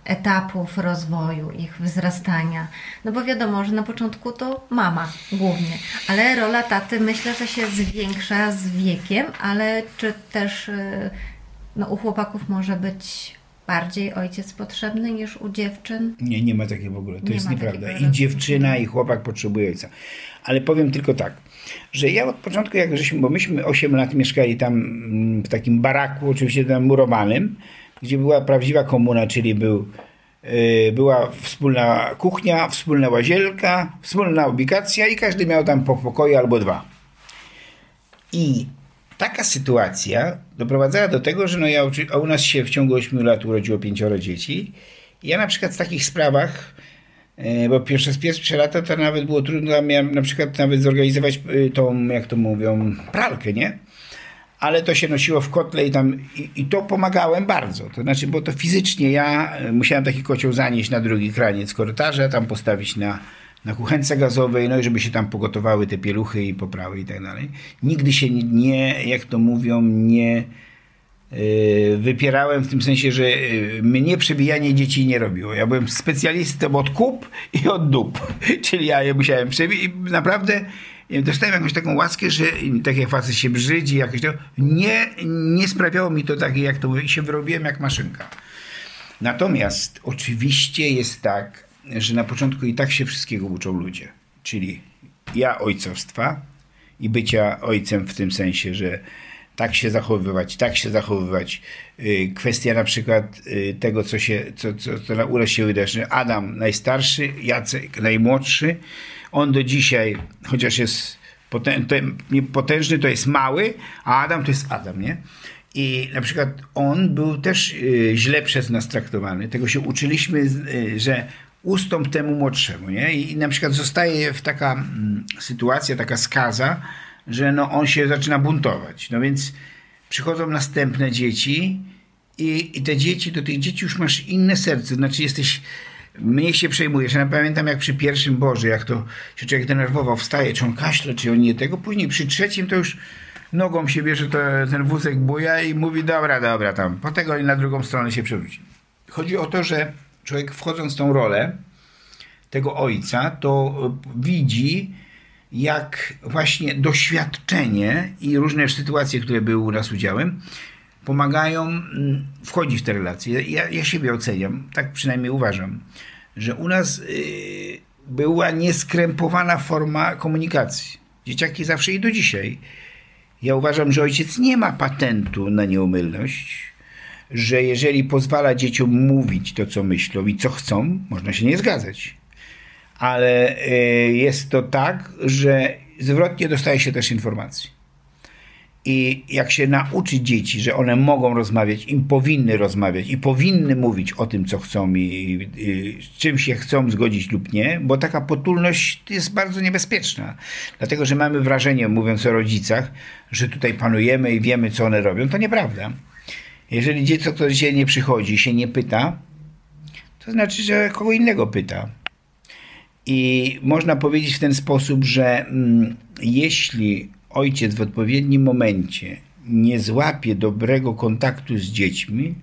etapów rozwoju, ich wzrastania? No bo wiadomo, że na początku to mama głównie, ale rola taty myślę, że się zwiększa z wiekiem, ale czy też no, u chłopaków może być bardziej ojciec potrzebny niż u dziewczyn? Nie, nie ma takiego w ogóle. To nie jest nieprawda. I dziewczyna, i chłopak potrzebuje ojca. Ale powiem tylko tak, że ja od początku, jak żeśmy, bo myśmy 8 lat mieszkali tam mm, w takim baraku, oczywiście tam murowanym, gdzie była prawdziwa komuna, czyli był, yy, była wspólna kuchnia, wspólna łazienka, wspólna ubikacja i każdy miał tam po pokoju albo dwa. I taka sytuacja doprowadzała do tego, że no ja, a u nas się w ciągu 8 lat urodziło pięcioro dzieci. Ja na przykład w takich sprawach, e, bo przez pierwsze lata to nawet było trudno, miałem na przykład nawet zorganizować e, tą, jak to mówią, pralkę, nie? ale to się nosiło w kotle i tam i, i, to pomagałem bardzo. To znaczy, bo to fizycznie ja e, musiałem taki kocioł zanieść na drugi kraniec korytarza, tam postawić na, na kuchence gazowej, no i żeby się tam pogotowały te pieluchy i poprawy i tak dalej. Nigdy się nie, jak to mówią, nie yy, wypierałem w tym sensie, że yy, mnie przebijanie dzieci nie robiło. Ja byłem specjalistą od kup i od dup. [LAUGHS] Czyli ja je musiałem przebijać i naprawdę dostałem jakąś taką łaskę, że tak jak facet się brzydzi, jakoś to, nie, nie sprawiało mi to takie, jak to się wyrobiłem jak maszynka. Natomiast oczywiście jest tak, że na początku i tak się wszystkiego uczą ludzie. Czyli ja ojcostwa i bycia ojcem w tym sensie, że tak się zachowywać, tak się zachowywać. Y, kwestia na przykład y, tego, co się, co, co, co na ule się wydarzy. Adam najstarszy, Jacek najmłodszy. On do dzisiaj, chociaż jest potężny, to jest mały, a Adam to jest Adam, nie? I na przykład on był też y, źle przez nas traktowany. Tego się uczyliśmy, że ustąp temu młodszemu, nie? I, na przykład zostaje w taka mm, sytuacja, taka skaza, że no on się zaczyna buntować. No więc przychodzą następne dzieci i, i te dzieci, do tych dzieci już masz inne serce, znaczy jesteś mniej się przejmujesz. Ja pamiętam jak przy pierwszym Boże, jak to się człowiek denerwował, wstaje, czy on kaszle, czy on nie tego. Później przy trzecim to już nogą się bierze ten wózek buja i mówi dobra, dobra, tam. Po tego i na drugą stronę się przewróci. Chodzi o to, że człowiek wchodząc w tą rolę tego ojca, to widzi, jak właśnie doświadczenie i różne sytuacje, które były u nas udziałem, pomagają mm, wchodzić w te relacje. Ja, ja siebie oceniam, tak przynajmniej uważam, że u nas y, była nieskrępowana forma komunikacji. Dzieciaki zawsze i do dzisiaj. Ja uważam, że ojciec nie ma patentu na nieumylność że jeżeli pozwala dzieciom mówić to, co myślą i co chcą, można się nie zgadzać. Ale e, jest to tak, że zwrotnie dostaje się też informacji. I jak się nauczy dzieci, że one mogą rozmawiać, im powinny rozmawiać i powinny mówić o tym, co chcą i, i z czym się chcą zgodzić lub nie, bo taka potulność jest bardzo niebezpieczna. Dlatego, że mamy wrażenie, mówiąc o rodzicach, że tutaj panujemy i wiemy, co one robią. To nieprawda. Jeżeli dziecko, które dzisiaj nie przychodzi, się nie pyta, to znaczy, że kogo innego pyta. I można powiedzieć w ten sposób, że mm, jeśli ojciec w odpowiednim momencie nie złapie dobrego kontaktu z dziećmi,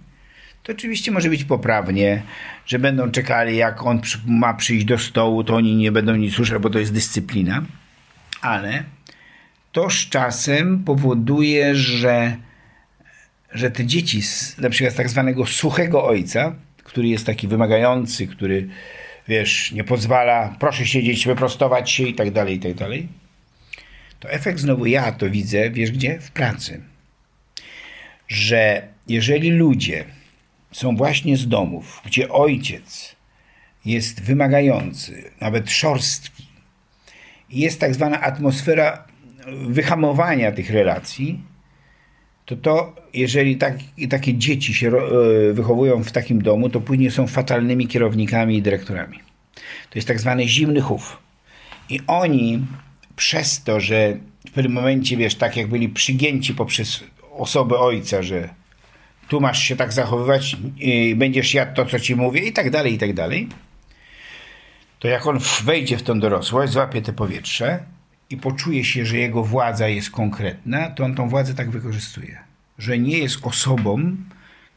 to oczywiście może być poprawnie, że będą czekali, jak on ma przyjść do stołu, to oni nie będą nic słyszeć, bo to jest dyscyplina. Ale to z czasem powoduje, że, że te dzieci, z, na przykład z tak zwanego suchego ojca, który jest taki wymagający, który wiesz, nie pozwala, proszę siedzieć, wyprostować się i tak dalej, i tak dalej, to efekt znowu ja to widzę, wiesz gdzie? W pracy. Że jeżeli ludzie są właśnie z domów, gdzie ojciec jest wymagający, nawet szorstki, jest tak zwana atmosfera wyhamowania tych relacji, to to, jeżeli tak, takie dzieci się e, wychowują w takim domu, to później są fatalnymi kierownikami i dyrektorami. To jest tak zwany zimny chów. I oni przez to, że w pewnym momencie, wiesz, tak jak byli przygięci poprzez osobę ojca, że tu masz się tak zachowywać, będziesz jadł to, co ci mówię i tak dalej, i tak dalej, to jak on wejdzie w tą dorosłość, złapie te powietrze i poczuje się, że jego władza jest konkretna, to on tą władzę tak wykorzystuje. Że nie jest osobą,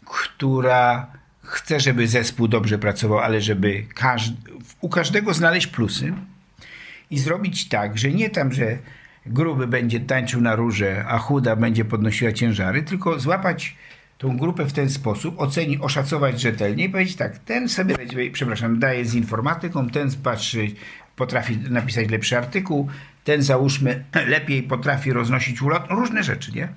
która chce, żeby zespół dobrze pracował, ale żeby każdy, u każdego znaleźć plusy i zrobić tak, że nie tam, że gruby będzie tańczył na róże, a chuda będzie podnosiła ciężary, tylko złapać tą grupę w ten sposób, ocenić, oszacować rzetelnie i powiedzieć tak, ten sobie, przepraszam, daje z informatyką, ten patrzy, potrafi napisać lepszy artykuł, ten załóżmy [CLEARS THROAT] lepiej potrafi roznosić ulot, różne rzeczy, nie?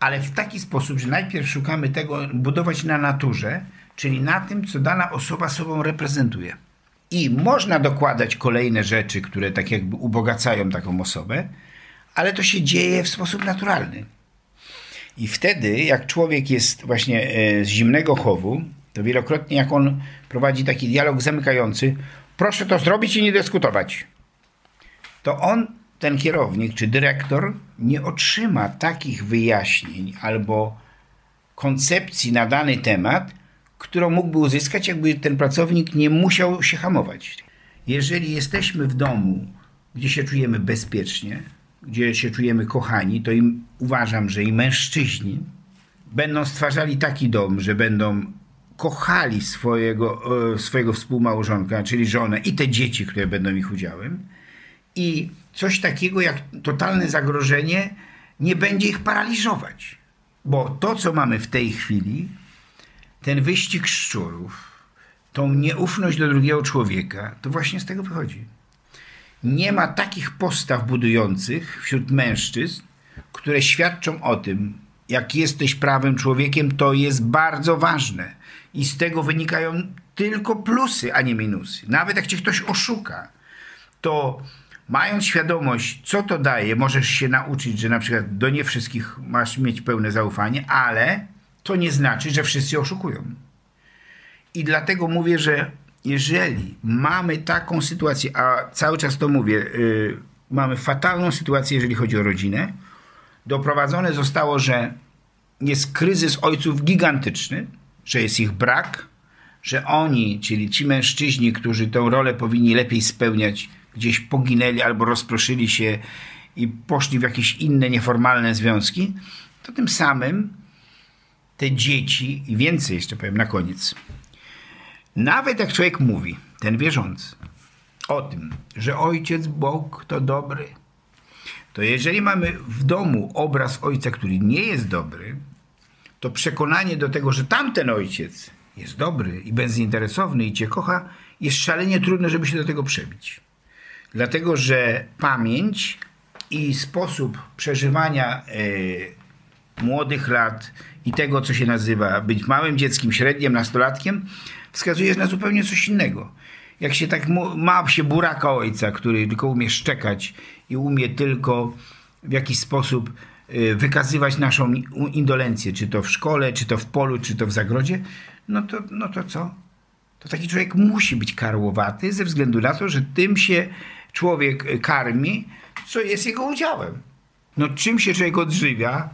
Ale w taki sposób, że najpierw szukamy tego, budować na naturze, czyli na tym, co dana osoba sobą reprezentuje. I można dokładać kolejne rzeczy, które tak jakby ubogacają taką osobę, ale to się dzieje w sposób naturalny. I wtedy, jak człowiek jest właśnie e, z zimnego chowu, to wielokrotnie jak on prowadzi taki dialog zamykający, proszę to zrobić i nie dyskutować, to on, ten kierownik czy dyrektor, nie otrzyma takich wyjaśnień albo koncepcji na dany temat, którą mógłby uzyskać, jakby ten pracownik nie musiał się hamować. Jeżeli jesteśmy w domu, gdzie się czujemy bezpiecznie, gdzie się czujemy kochani, to im uważam, że i mężczyźni będą stwarzali taki dom, że będą kochali swojego, e, swojego współmałżonka, czyli żonę i te dzieci, które będą ich udziałem. I coś takiego jak totalne zagrożenie nie będzie ich paraliżować. Bo to, co mamy w tej chwili, ten wyścig szczurów, tą nieufność do drugiego człowieka, to właśnie z tego wychodzi. Nie ma takich postaw budujących wśród mężczyzn, które świadczą o tym, jak jesteś prawym człowiekiem, to jest bardzo ważne. I z tego wynikają tylko plusy, a nie minusy. Nawet jak cię ktoś oszuka, to mając świadomość, co to daje, możesz się nauczyć, że na przykład do nie wszystkich masz mieć pełne zaufanie, ale to nie znaczy, że wszyscy oszukują. I dlatego mówię, że jeżeli mamy taką sytuację, a cały czas to mówię, yy, mamy fatalną sytuację, jeżeli chodzi o rodzinę, doprowadzone zostało, że jest kryzys ojców gigantyczny, że jest ich brak, że oni, czyli ci mężczyźni, którzy tę rolę powinni lepiej spełniać, gdzieś poginęli albo rozproszyli się i poszli w jakieś inne nieformalne związki, to tym samym te dzieci, i więcej jeszcze powiem na koniec, nawet jak człowiek mówi, ten wierzący, o tym, że ojciec Bóg to dobry, to jeżeli mamy w domu obraz ojca, który nie jest dobry, to przekonanie do tego, że tamten ojciec jest dobry i bezinteresowny i cię kocha, jest szalenie trudne, żeby się do tego przebić. Dlatego, że pamięć i sposób przeżywania y, młodych lat i tego, co się nazywa być małym dzieckiem, średnim, nastolatkiem, wskazuje na zupełnie coś innego. Jak się tak ma się buraka ojca, który tylko umie szczekać i umie tylko w jakiś sposób y, wykazywać naszą indolencję, czy to w szkole, czy to w polu, czy to w zagrodzie, no to, no to co? To taki człowiek musi być karłowaty ze względu na to, że tym się człowiek karmi, co jest jego udziałem. No czym się człowiek odżywia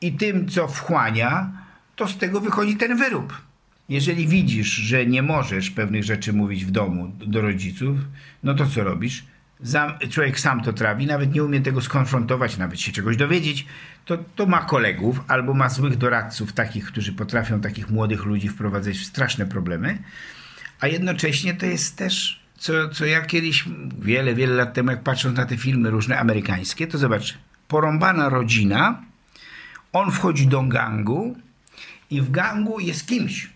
i tym, co wchłania, to z tego wychodzi ten wyrób. Jeżeli widzisz, że nie możesz pewnych rzeczy mówić w domu do rodziców, no to co robisz? Zam, człowiek sam to trawi, nawet nie umie tego skonfrontować, nawet się czegoś dowiedzieć, to, to ma kolegów albo ma złych doradców, takich, którzy potrafią takich młodych ludzi wprowadzać w straszne problemy, a jednocześnie to jest też, co, co ja kiedyś, wiele, wiele lat temu, jak patrząc na te filmy różne amerykańskie, to zobacz, porąbana rodzina, on wchodzi do gangu i w gangu jest kimś.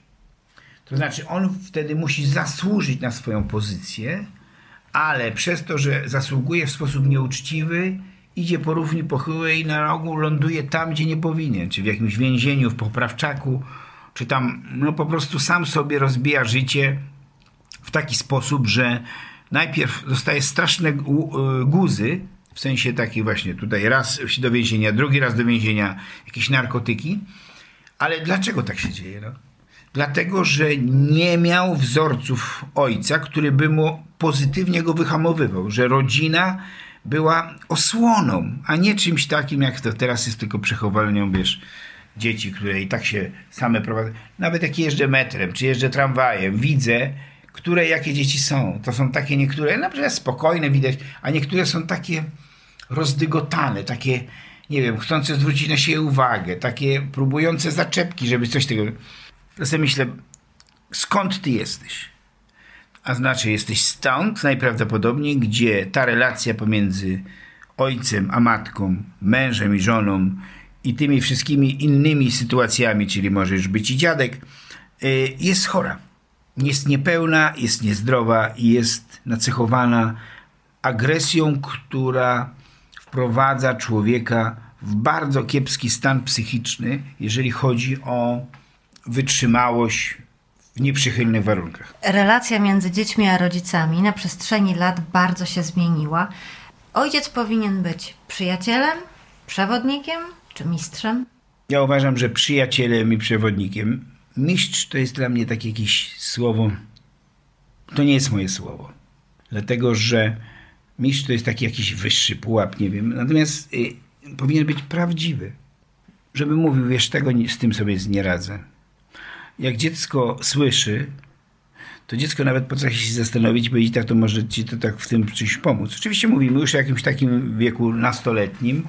To znaczy, on wtedy musi zasłużyć na swoją pozycję, ale przez to, że zasługuje w sposób nieuczciwy, idzie po równi pochyłej i na rogu ląduje tam, gdzie nie powinien, czy w jakimś więzieniu, w poprawczaku, czy tam no po prostu sam sobie rozbija życie taki sposób, że najpierw dostaje straszne guzy, w sensie taki właśnie tutaj raz do więzienia, drugi raz do więzienia, jakieś narkotyki, ale dlaczego tak się dzieje? No? Dlatego, że nie miał wzorców ojca, który by mu pozytywnie go wyhamowywał, że rodzina była osłoną, a nie czymś takim, jak to teraz jest tylko przechowalnią, wiesz, dzieci, które i tak się same prowadzą. Nawet jak jeżdżę metrem, czy jeżdżę tramwajem, widzę, które jakie dzieci są. To są takie niektóre, na przykład spokojne widać, a niektóre są takie rozdygotane, takie, nie wiem, chcące zwrócić na siebie uwagę, takie próbujące zaczepki, żeby coś tego... To sobie myślę, skąd ty jesteś? A znaczy jesteś stąd najprawdopodobniej, gdzie ta relacja pomiędzy ojcem a matką, mężem i żoną i tymi wszystkimi innymi sytuacjami, czyli możesz być i dziadek, y, jest chora. Jest niepełna, jest niezdrowa i jest nacechowana agresją, która wprowadza człowieka w bardzo kiepski stan psychiczny, jeżeli chodzi o wytrzymałość w nieprzychylnych warunkach. Relacja między dziećmi a rodzicami na przestrzeni lat bardzo się zmieniła. Ojciec powinien być przyjacielem, przewodnikiem czy mistrzem? Ja uważam, że przyjacielem i przewodnikiem. Mistrz to jest dla mnie takie jakieś słowo. To nie jest moje słowo. Dlatego, że mistrz to jest taki jakiś wyższy pułap, nie wiem. Natomiast y, powinien być prawdziwy. Żeby mówił, wiesz, tego z tym sobie nie radzę jak dziecko słyszy, to dziecko nawet potrafi się zastanowić, bo i tak to może ci to tak w tym czymś pomóc. Oczywiście mówimy już o jakimś takim wieku nastoletnim,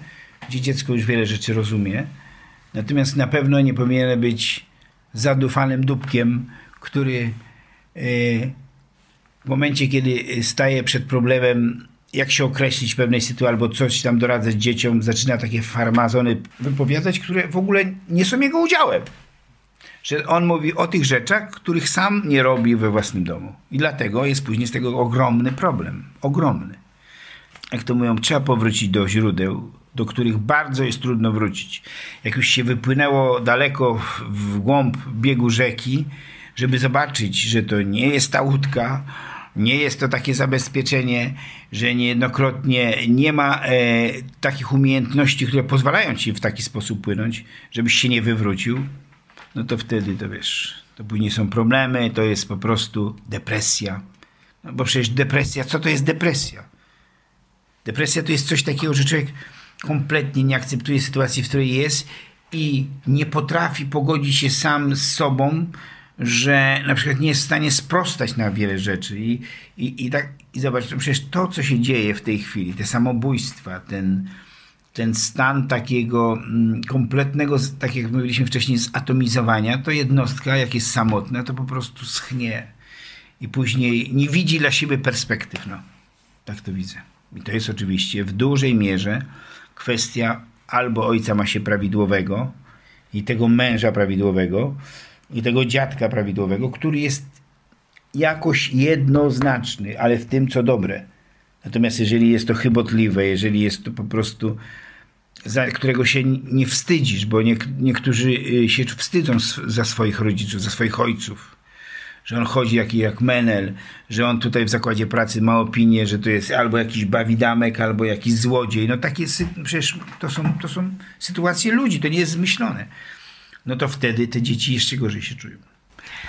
gdzie dziecko już wiele rzeczy rozumie, natomiast na pewno nie powinien być zadufanym dupkiem, który e, w momencie, kiedy staje przed problemem, jak się określić pewnej sytuacji, albo coś tam doradzać dzieciom, zaczyna takie farmazony wypowiadać, które w ogóle nie są jego udziałem że on mówi o tych rzeczach, których sam nie robi we własnym domu. I dlatego jest później z tego ogromny problem. Ogromny. Jak to mówią, trzeba powrócić do źródeł, do których bardzo jest trudno wrócić. Jak już się wypłynęło daleko w głąb biegu rzeki, żeby zobaczyć, że to nie jest ta łódka, nie jest to takie zabezpieczenie, że niejednokrotnie nie ma e, takich umiejętności, które pozwalają ci w taki sposób płynąć, żebyś się nie wywrócił, no to wtedy to wiesz, to później są problemy, to jest po prostu depresja. No bo przecież depresja, co to jest depresja? Depresja to jest coś takiego, że człowiek kompletnie nie akceptuje sytuacji, w której jest i nie potrafi pogodzić się sam z sobą, że na przykład nie jest w stanie sprostać na wiele rzeczy. I, i, i, tak, i zobacz, to przecież to, co się dzieje w tej chwili, te samobójstwa, ten, ten stan takiego mm, kompletnego, tak jak mówiliśmy wcześniej, zatomizowania, to jednostka, jak jest samotna, to po prostu schnie i później nie widzi dla siebie perspektyw. No, tak to widzę. I to jest oczywiście w dużej mierze kwestia albo ojca ma się prawidłowego i tego męża prawidłowego i tego dziadka prawidłowego, który jest jakoś jednoznaczny, ale w tym co dobre. Natomiast jeżeli jest to chybotliwe, jeżeli jest to po prostu za którego się nie wstydzisz, bo nie, niektórzy y, się wstydzą za swoich rodziców, za swoich ojców. Że on chodzi jak, jak menel, że on tutaj w zakładzie pracy ma opinię, że to jest albo jakiś bawidamek, albo jakiś złodziej. No takie, przecież to są, to są sytuacje ludzi, to nie jest zmyślone. No to wtedy te dzieci jeszcze gorzej się czują.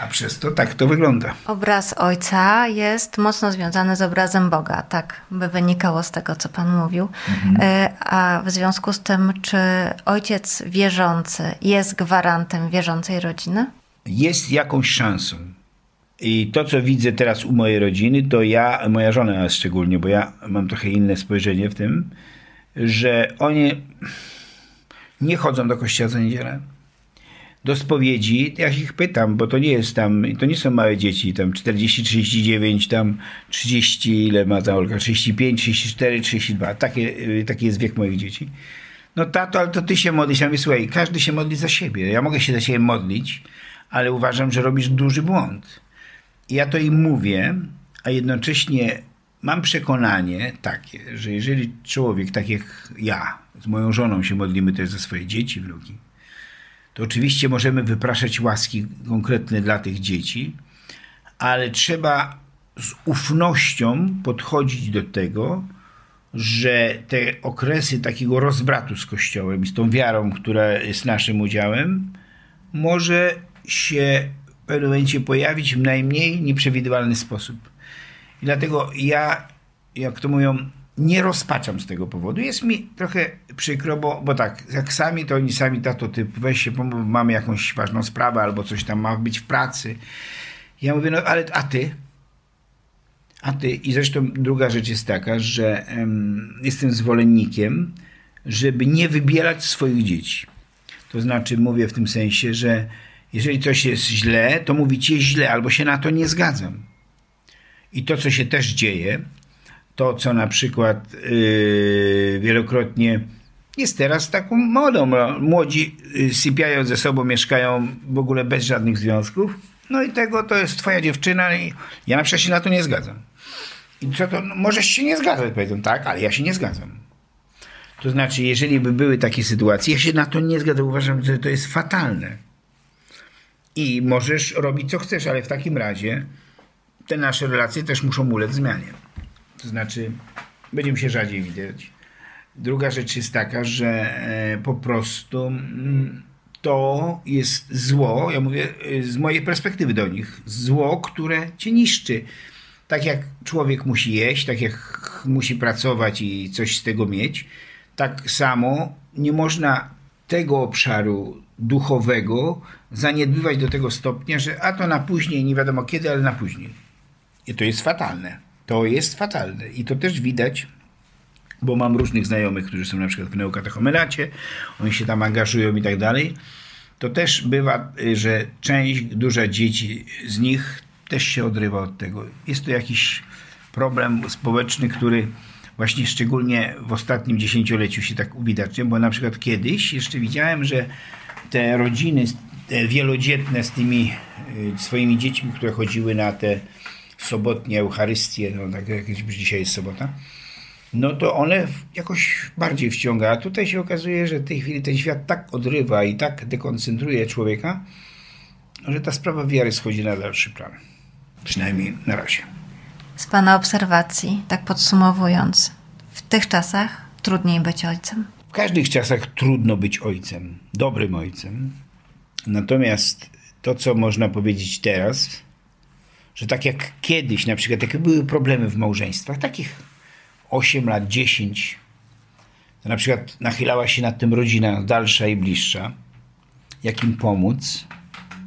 A przez to tak to wygląda. Obraz ojca jest mocno związany z obrazem Boga, tak by wynikało z tego, co Pan mówił. Mhm. A w związku z tym, czy ojciec wierzący jest gwarantem wierzącej rodziny? Jest jakąś szansą. I to, co widzę teraz u mojej rodziny, to ja, moja żona szczególnie, bo ja mam trochę inne spojrzenie w tym, że oni nie chodzą do kościoła co niedzielę do spowiedzi, ja ich pytam, bo to nie jest tam, to nie są małe dzieci, tam 40, 39, tam 30, ile ma ta Olga, 35, 34, 32, takie, taki jest wiek moich dzieci. No tato, ale to ty się modlisz. Ja mówię, słuchaj, każdy się modli za siebie. Ja mogę się za siebie modlić, ale uważam, że robisz duży błąd. I ja to im mówię, a jednocześnie mam przekonanie takie, że jeżeli człowiek, tak jak ja, z moją żoną się modlimy też za swoje dzieci, wnuki, to oczywiście możemy wypraszać łaski konkretne dla tych dzieci, ale trzeba z ufnością podchodzić do tego, że te okresy takiego rozbratu z Kościołem, z tą wiarą, która jest naszym udziałem, może się w pewnym momencie pojawić w najmniej nieprzewidywalny sposób. I dlatego ja, jak to mówią, nie rozpaczam z tego powodu. Jest mi trochę przykro, bo, bo tak, jak sami, to oni sami, tato, typ, weź się, mamy jakąś ważną sprawę albo coś tam ma być w pracy. Ja mówię, no ale a ty? A ty? I zresztą druga rzecz jest taka, że um, jestem zwolennikiem, żeby nie wybierać swoich dzieci. To znaczy, mówię w tym sensie, że jeżeli coś jest źle, to mówicie źle, albo się na to nie zgadzam. I to, co się też dzieje, to, co na przykład yy, wielokrotnie jest teraz taką modą. Młodzi yy, sypiają ze sobą, mieszkają w ogóle bez żadnych związków. No i tego to jest twoja dziewczyna i ja na przykład się na to nie zgadzam. I co to, no, możesz się nie zgadzać, powiedzą, tak, ale ja się nie zgadzam. To znaczy, jeżeli by były takie sytuacje, ja się na to nie zgadzam, uważam, że to jest fatalne. I możesz robić co chcesz, ale w takim razie te nasze relacje też muszą ulec zmianie. To znaczy, będziemy się rzadziej widzieć. Druga rzecz jest taka, że e, po prostu mm, to jest zło, ja mówię e, z mojej perspektywy do nich, zło, które cię niszczy. Tak jak człowiek musi jeść, tak jak musi pracować i coś z tego mieć, tak samo nie można tego obszaru duchowego zaniedbywać do tego stopnia, że a to na później, nie wiadomo kiedy, ale na później. I to jest fatalne. To jest fatalne i to też widać, bo mam różnych znajomych, którzy są na przykład w neokatechomelacie, oni się tam angażują i tak dalej. To też bywa, że część, duża dzieci z nich też się odrywa od tego. Jest to jakiś problem społeczny, który właśnie szczególnie w ostatnim dziesięcioleciu się tak uwidacznia, bo na przykład kiedyś jeszcze widziałem, że te rodziny te wielodzietne z tymi y, swoimi dziećmi, które chodziły na te sobotnie Eucharystie, no tak jak dzisiaj jest sobota, no to one jakoś bardziej wciąga. A tutaj się okazuje, że w tej chwili ten świat tak odrywa i tak dekoncentruje człowieka, że ta sprawa wiary schodzi na dalszy plan. Przynajmniej na razie. Z Pana obserwacji, tak podsumowując, w tych czasach trudniej być ojcem? W każdych czasach trudno być ojcem, dobrym ojcem. Natomiast to, co można powiedzieć teraz, że tak jak kiedyś, na przykład, jakie były problemy w małżeństwach, takich 8 lat, 10, to na przykład nachylała się nad tym rodzina dalsza i bliższa, jak im pomóc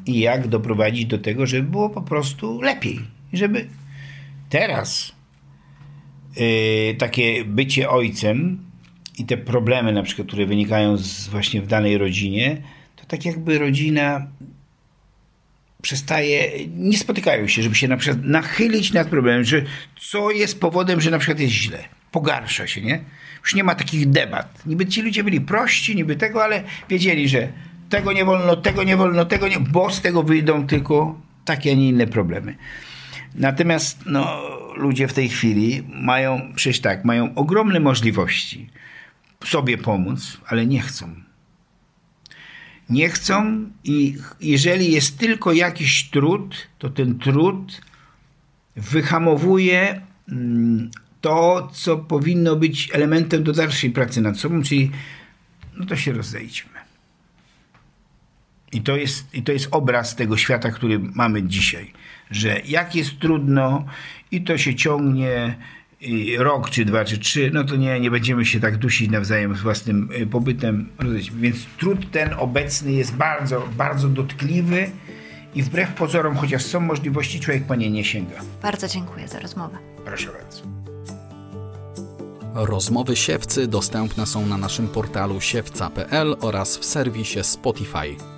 i jak doprowadzić do tego, żeby było po prostu lepiej. Żeby teraz yy, takie bycie ojcem i te problemy, na przykład, które wynikają z, właśnie w danej rodzinie, to tak jakby rodzina przestaje, nie spotykają się, żeby się na przykład nachylić nad problemem, że co jest powodem, że na przykład jest źle. Pogarsza się, nie? Już nie ma takich debat. Niby ci ludzie byli prości, niby tego, ale wiedzieli, że tego nie wolno, tego nie wolno, tego nie, bo z tego wyjdą tylko takie, a nie inne problemy. Natomiast no, ludzie w tej chwili mają, przecież tak, mają ogromne możliwości sobie pomóc, ale nie chcą nie chcą i jeżeli jest tylko jakiś trud, to ten trud wyhamowuje mm, to, co powinno być elementem do dalszej pracy nad sobą, czyli no to się rozejdźmy. I to, jest, I to jest obraz tego świata, który mamy dzisiaj. Że jak jest trudno i to się ciągnie i rok, czy dwa, czy trzy, no to nie, nie będziemy się tak dusić nawzajem z własnym y, pobytem. Więc trud ten obecny jest bardzo, bardzo dotkliwy i wbrew pozorom, chociaż są możliwości, człowiek po nie nie sięga. Bardzo dziękuję za rozmowę. Proszę bardzo. Rozmowy siewcy dostępne są na naszym portalu siewca.pl oraz w serwisie Spotify.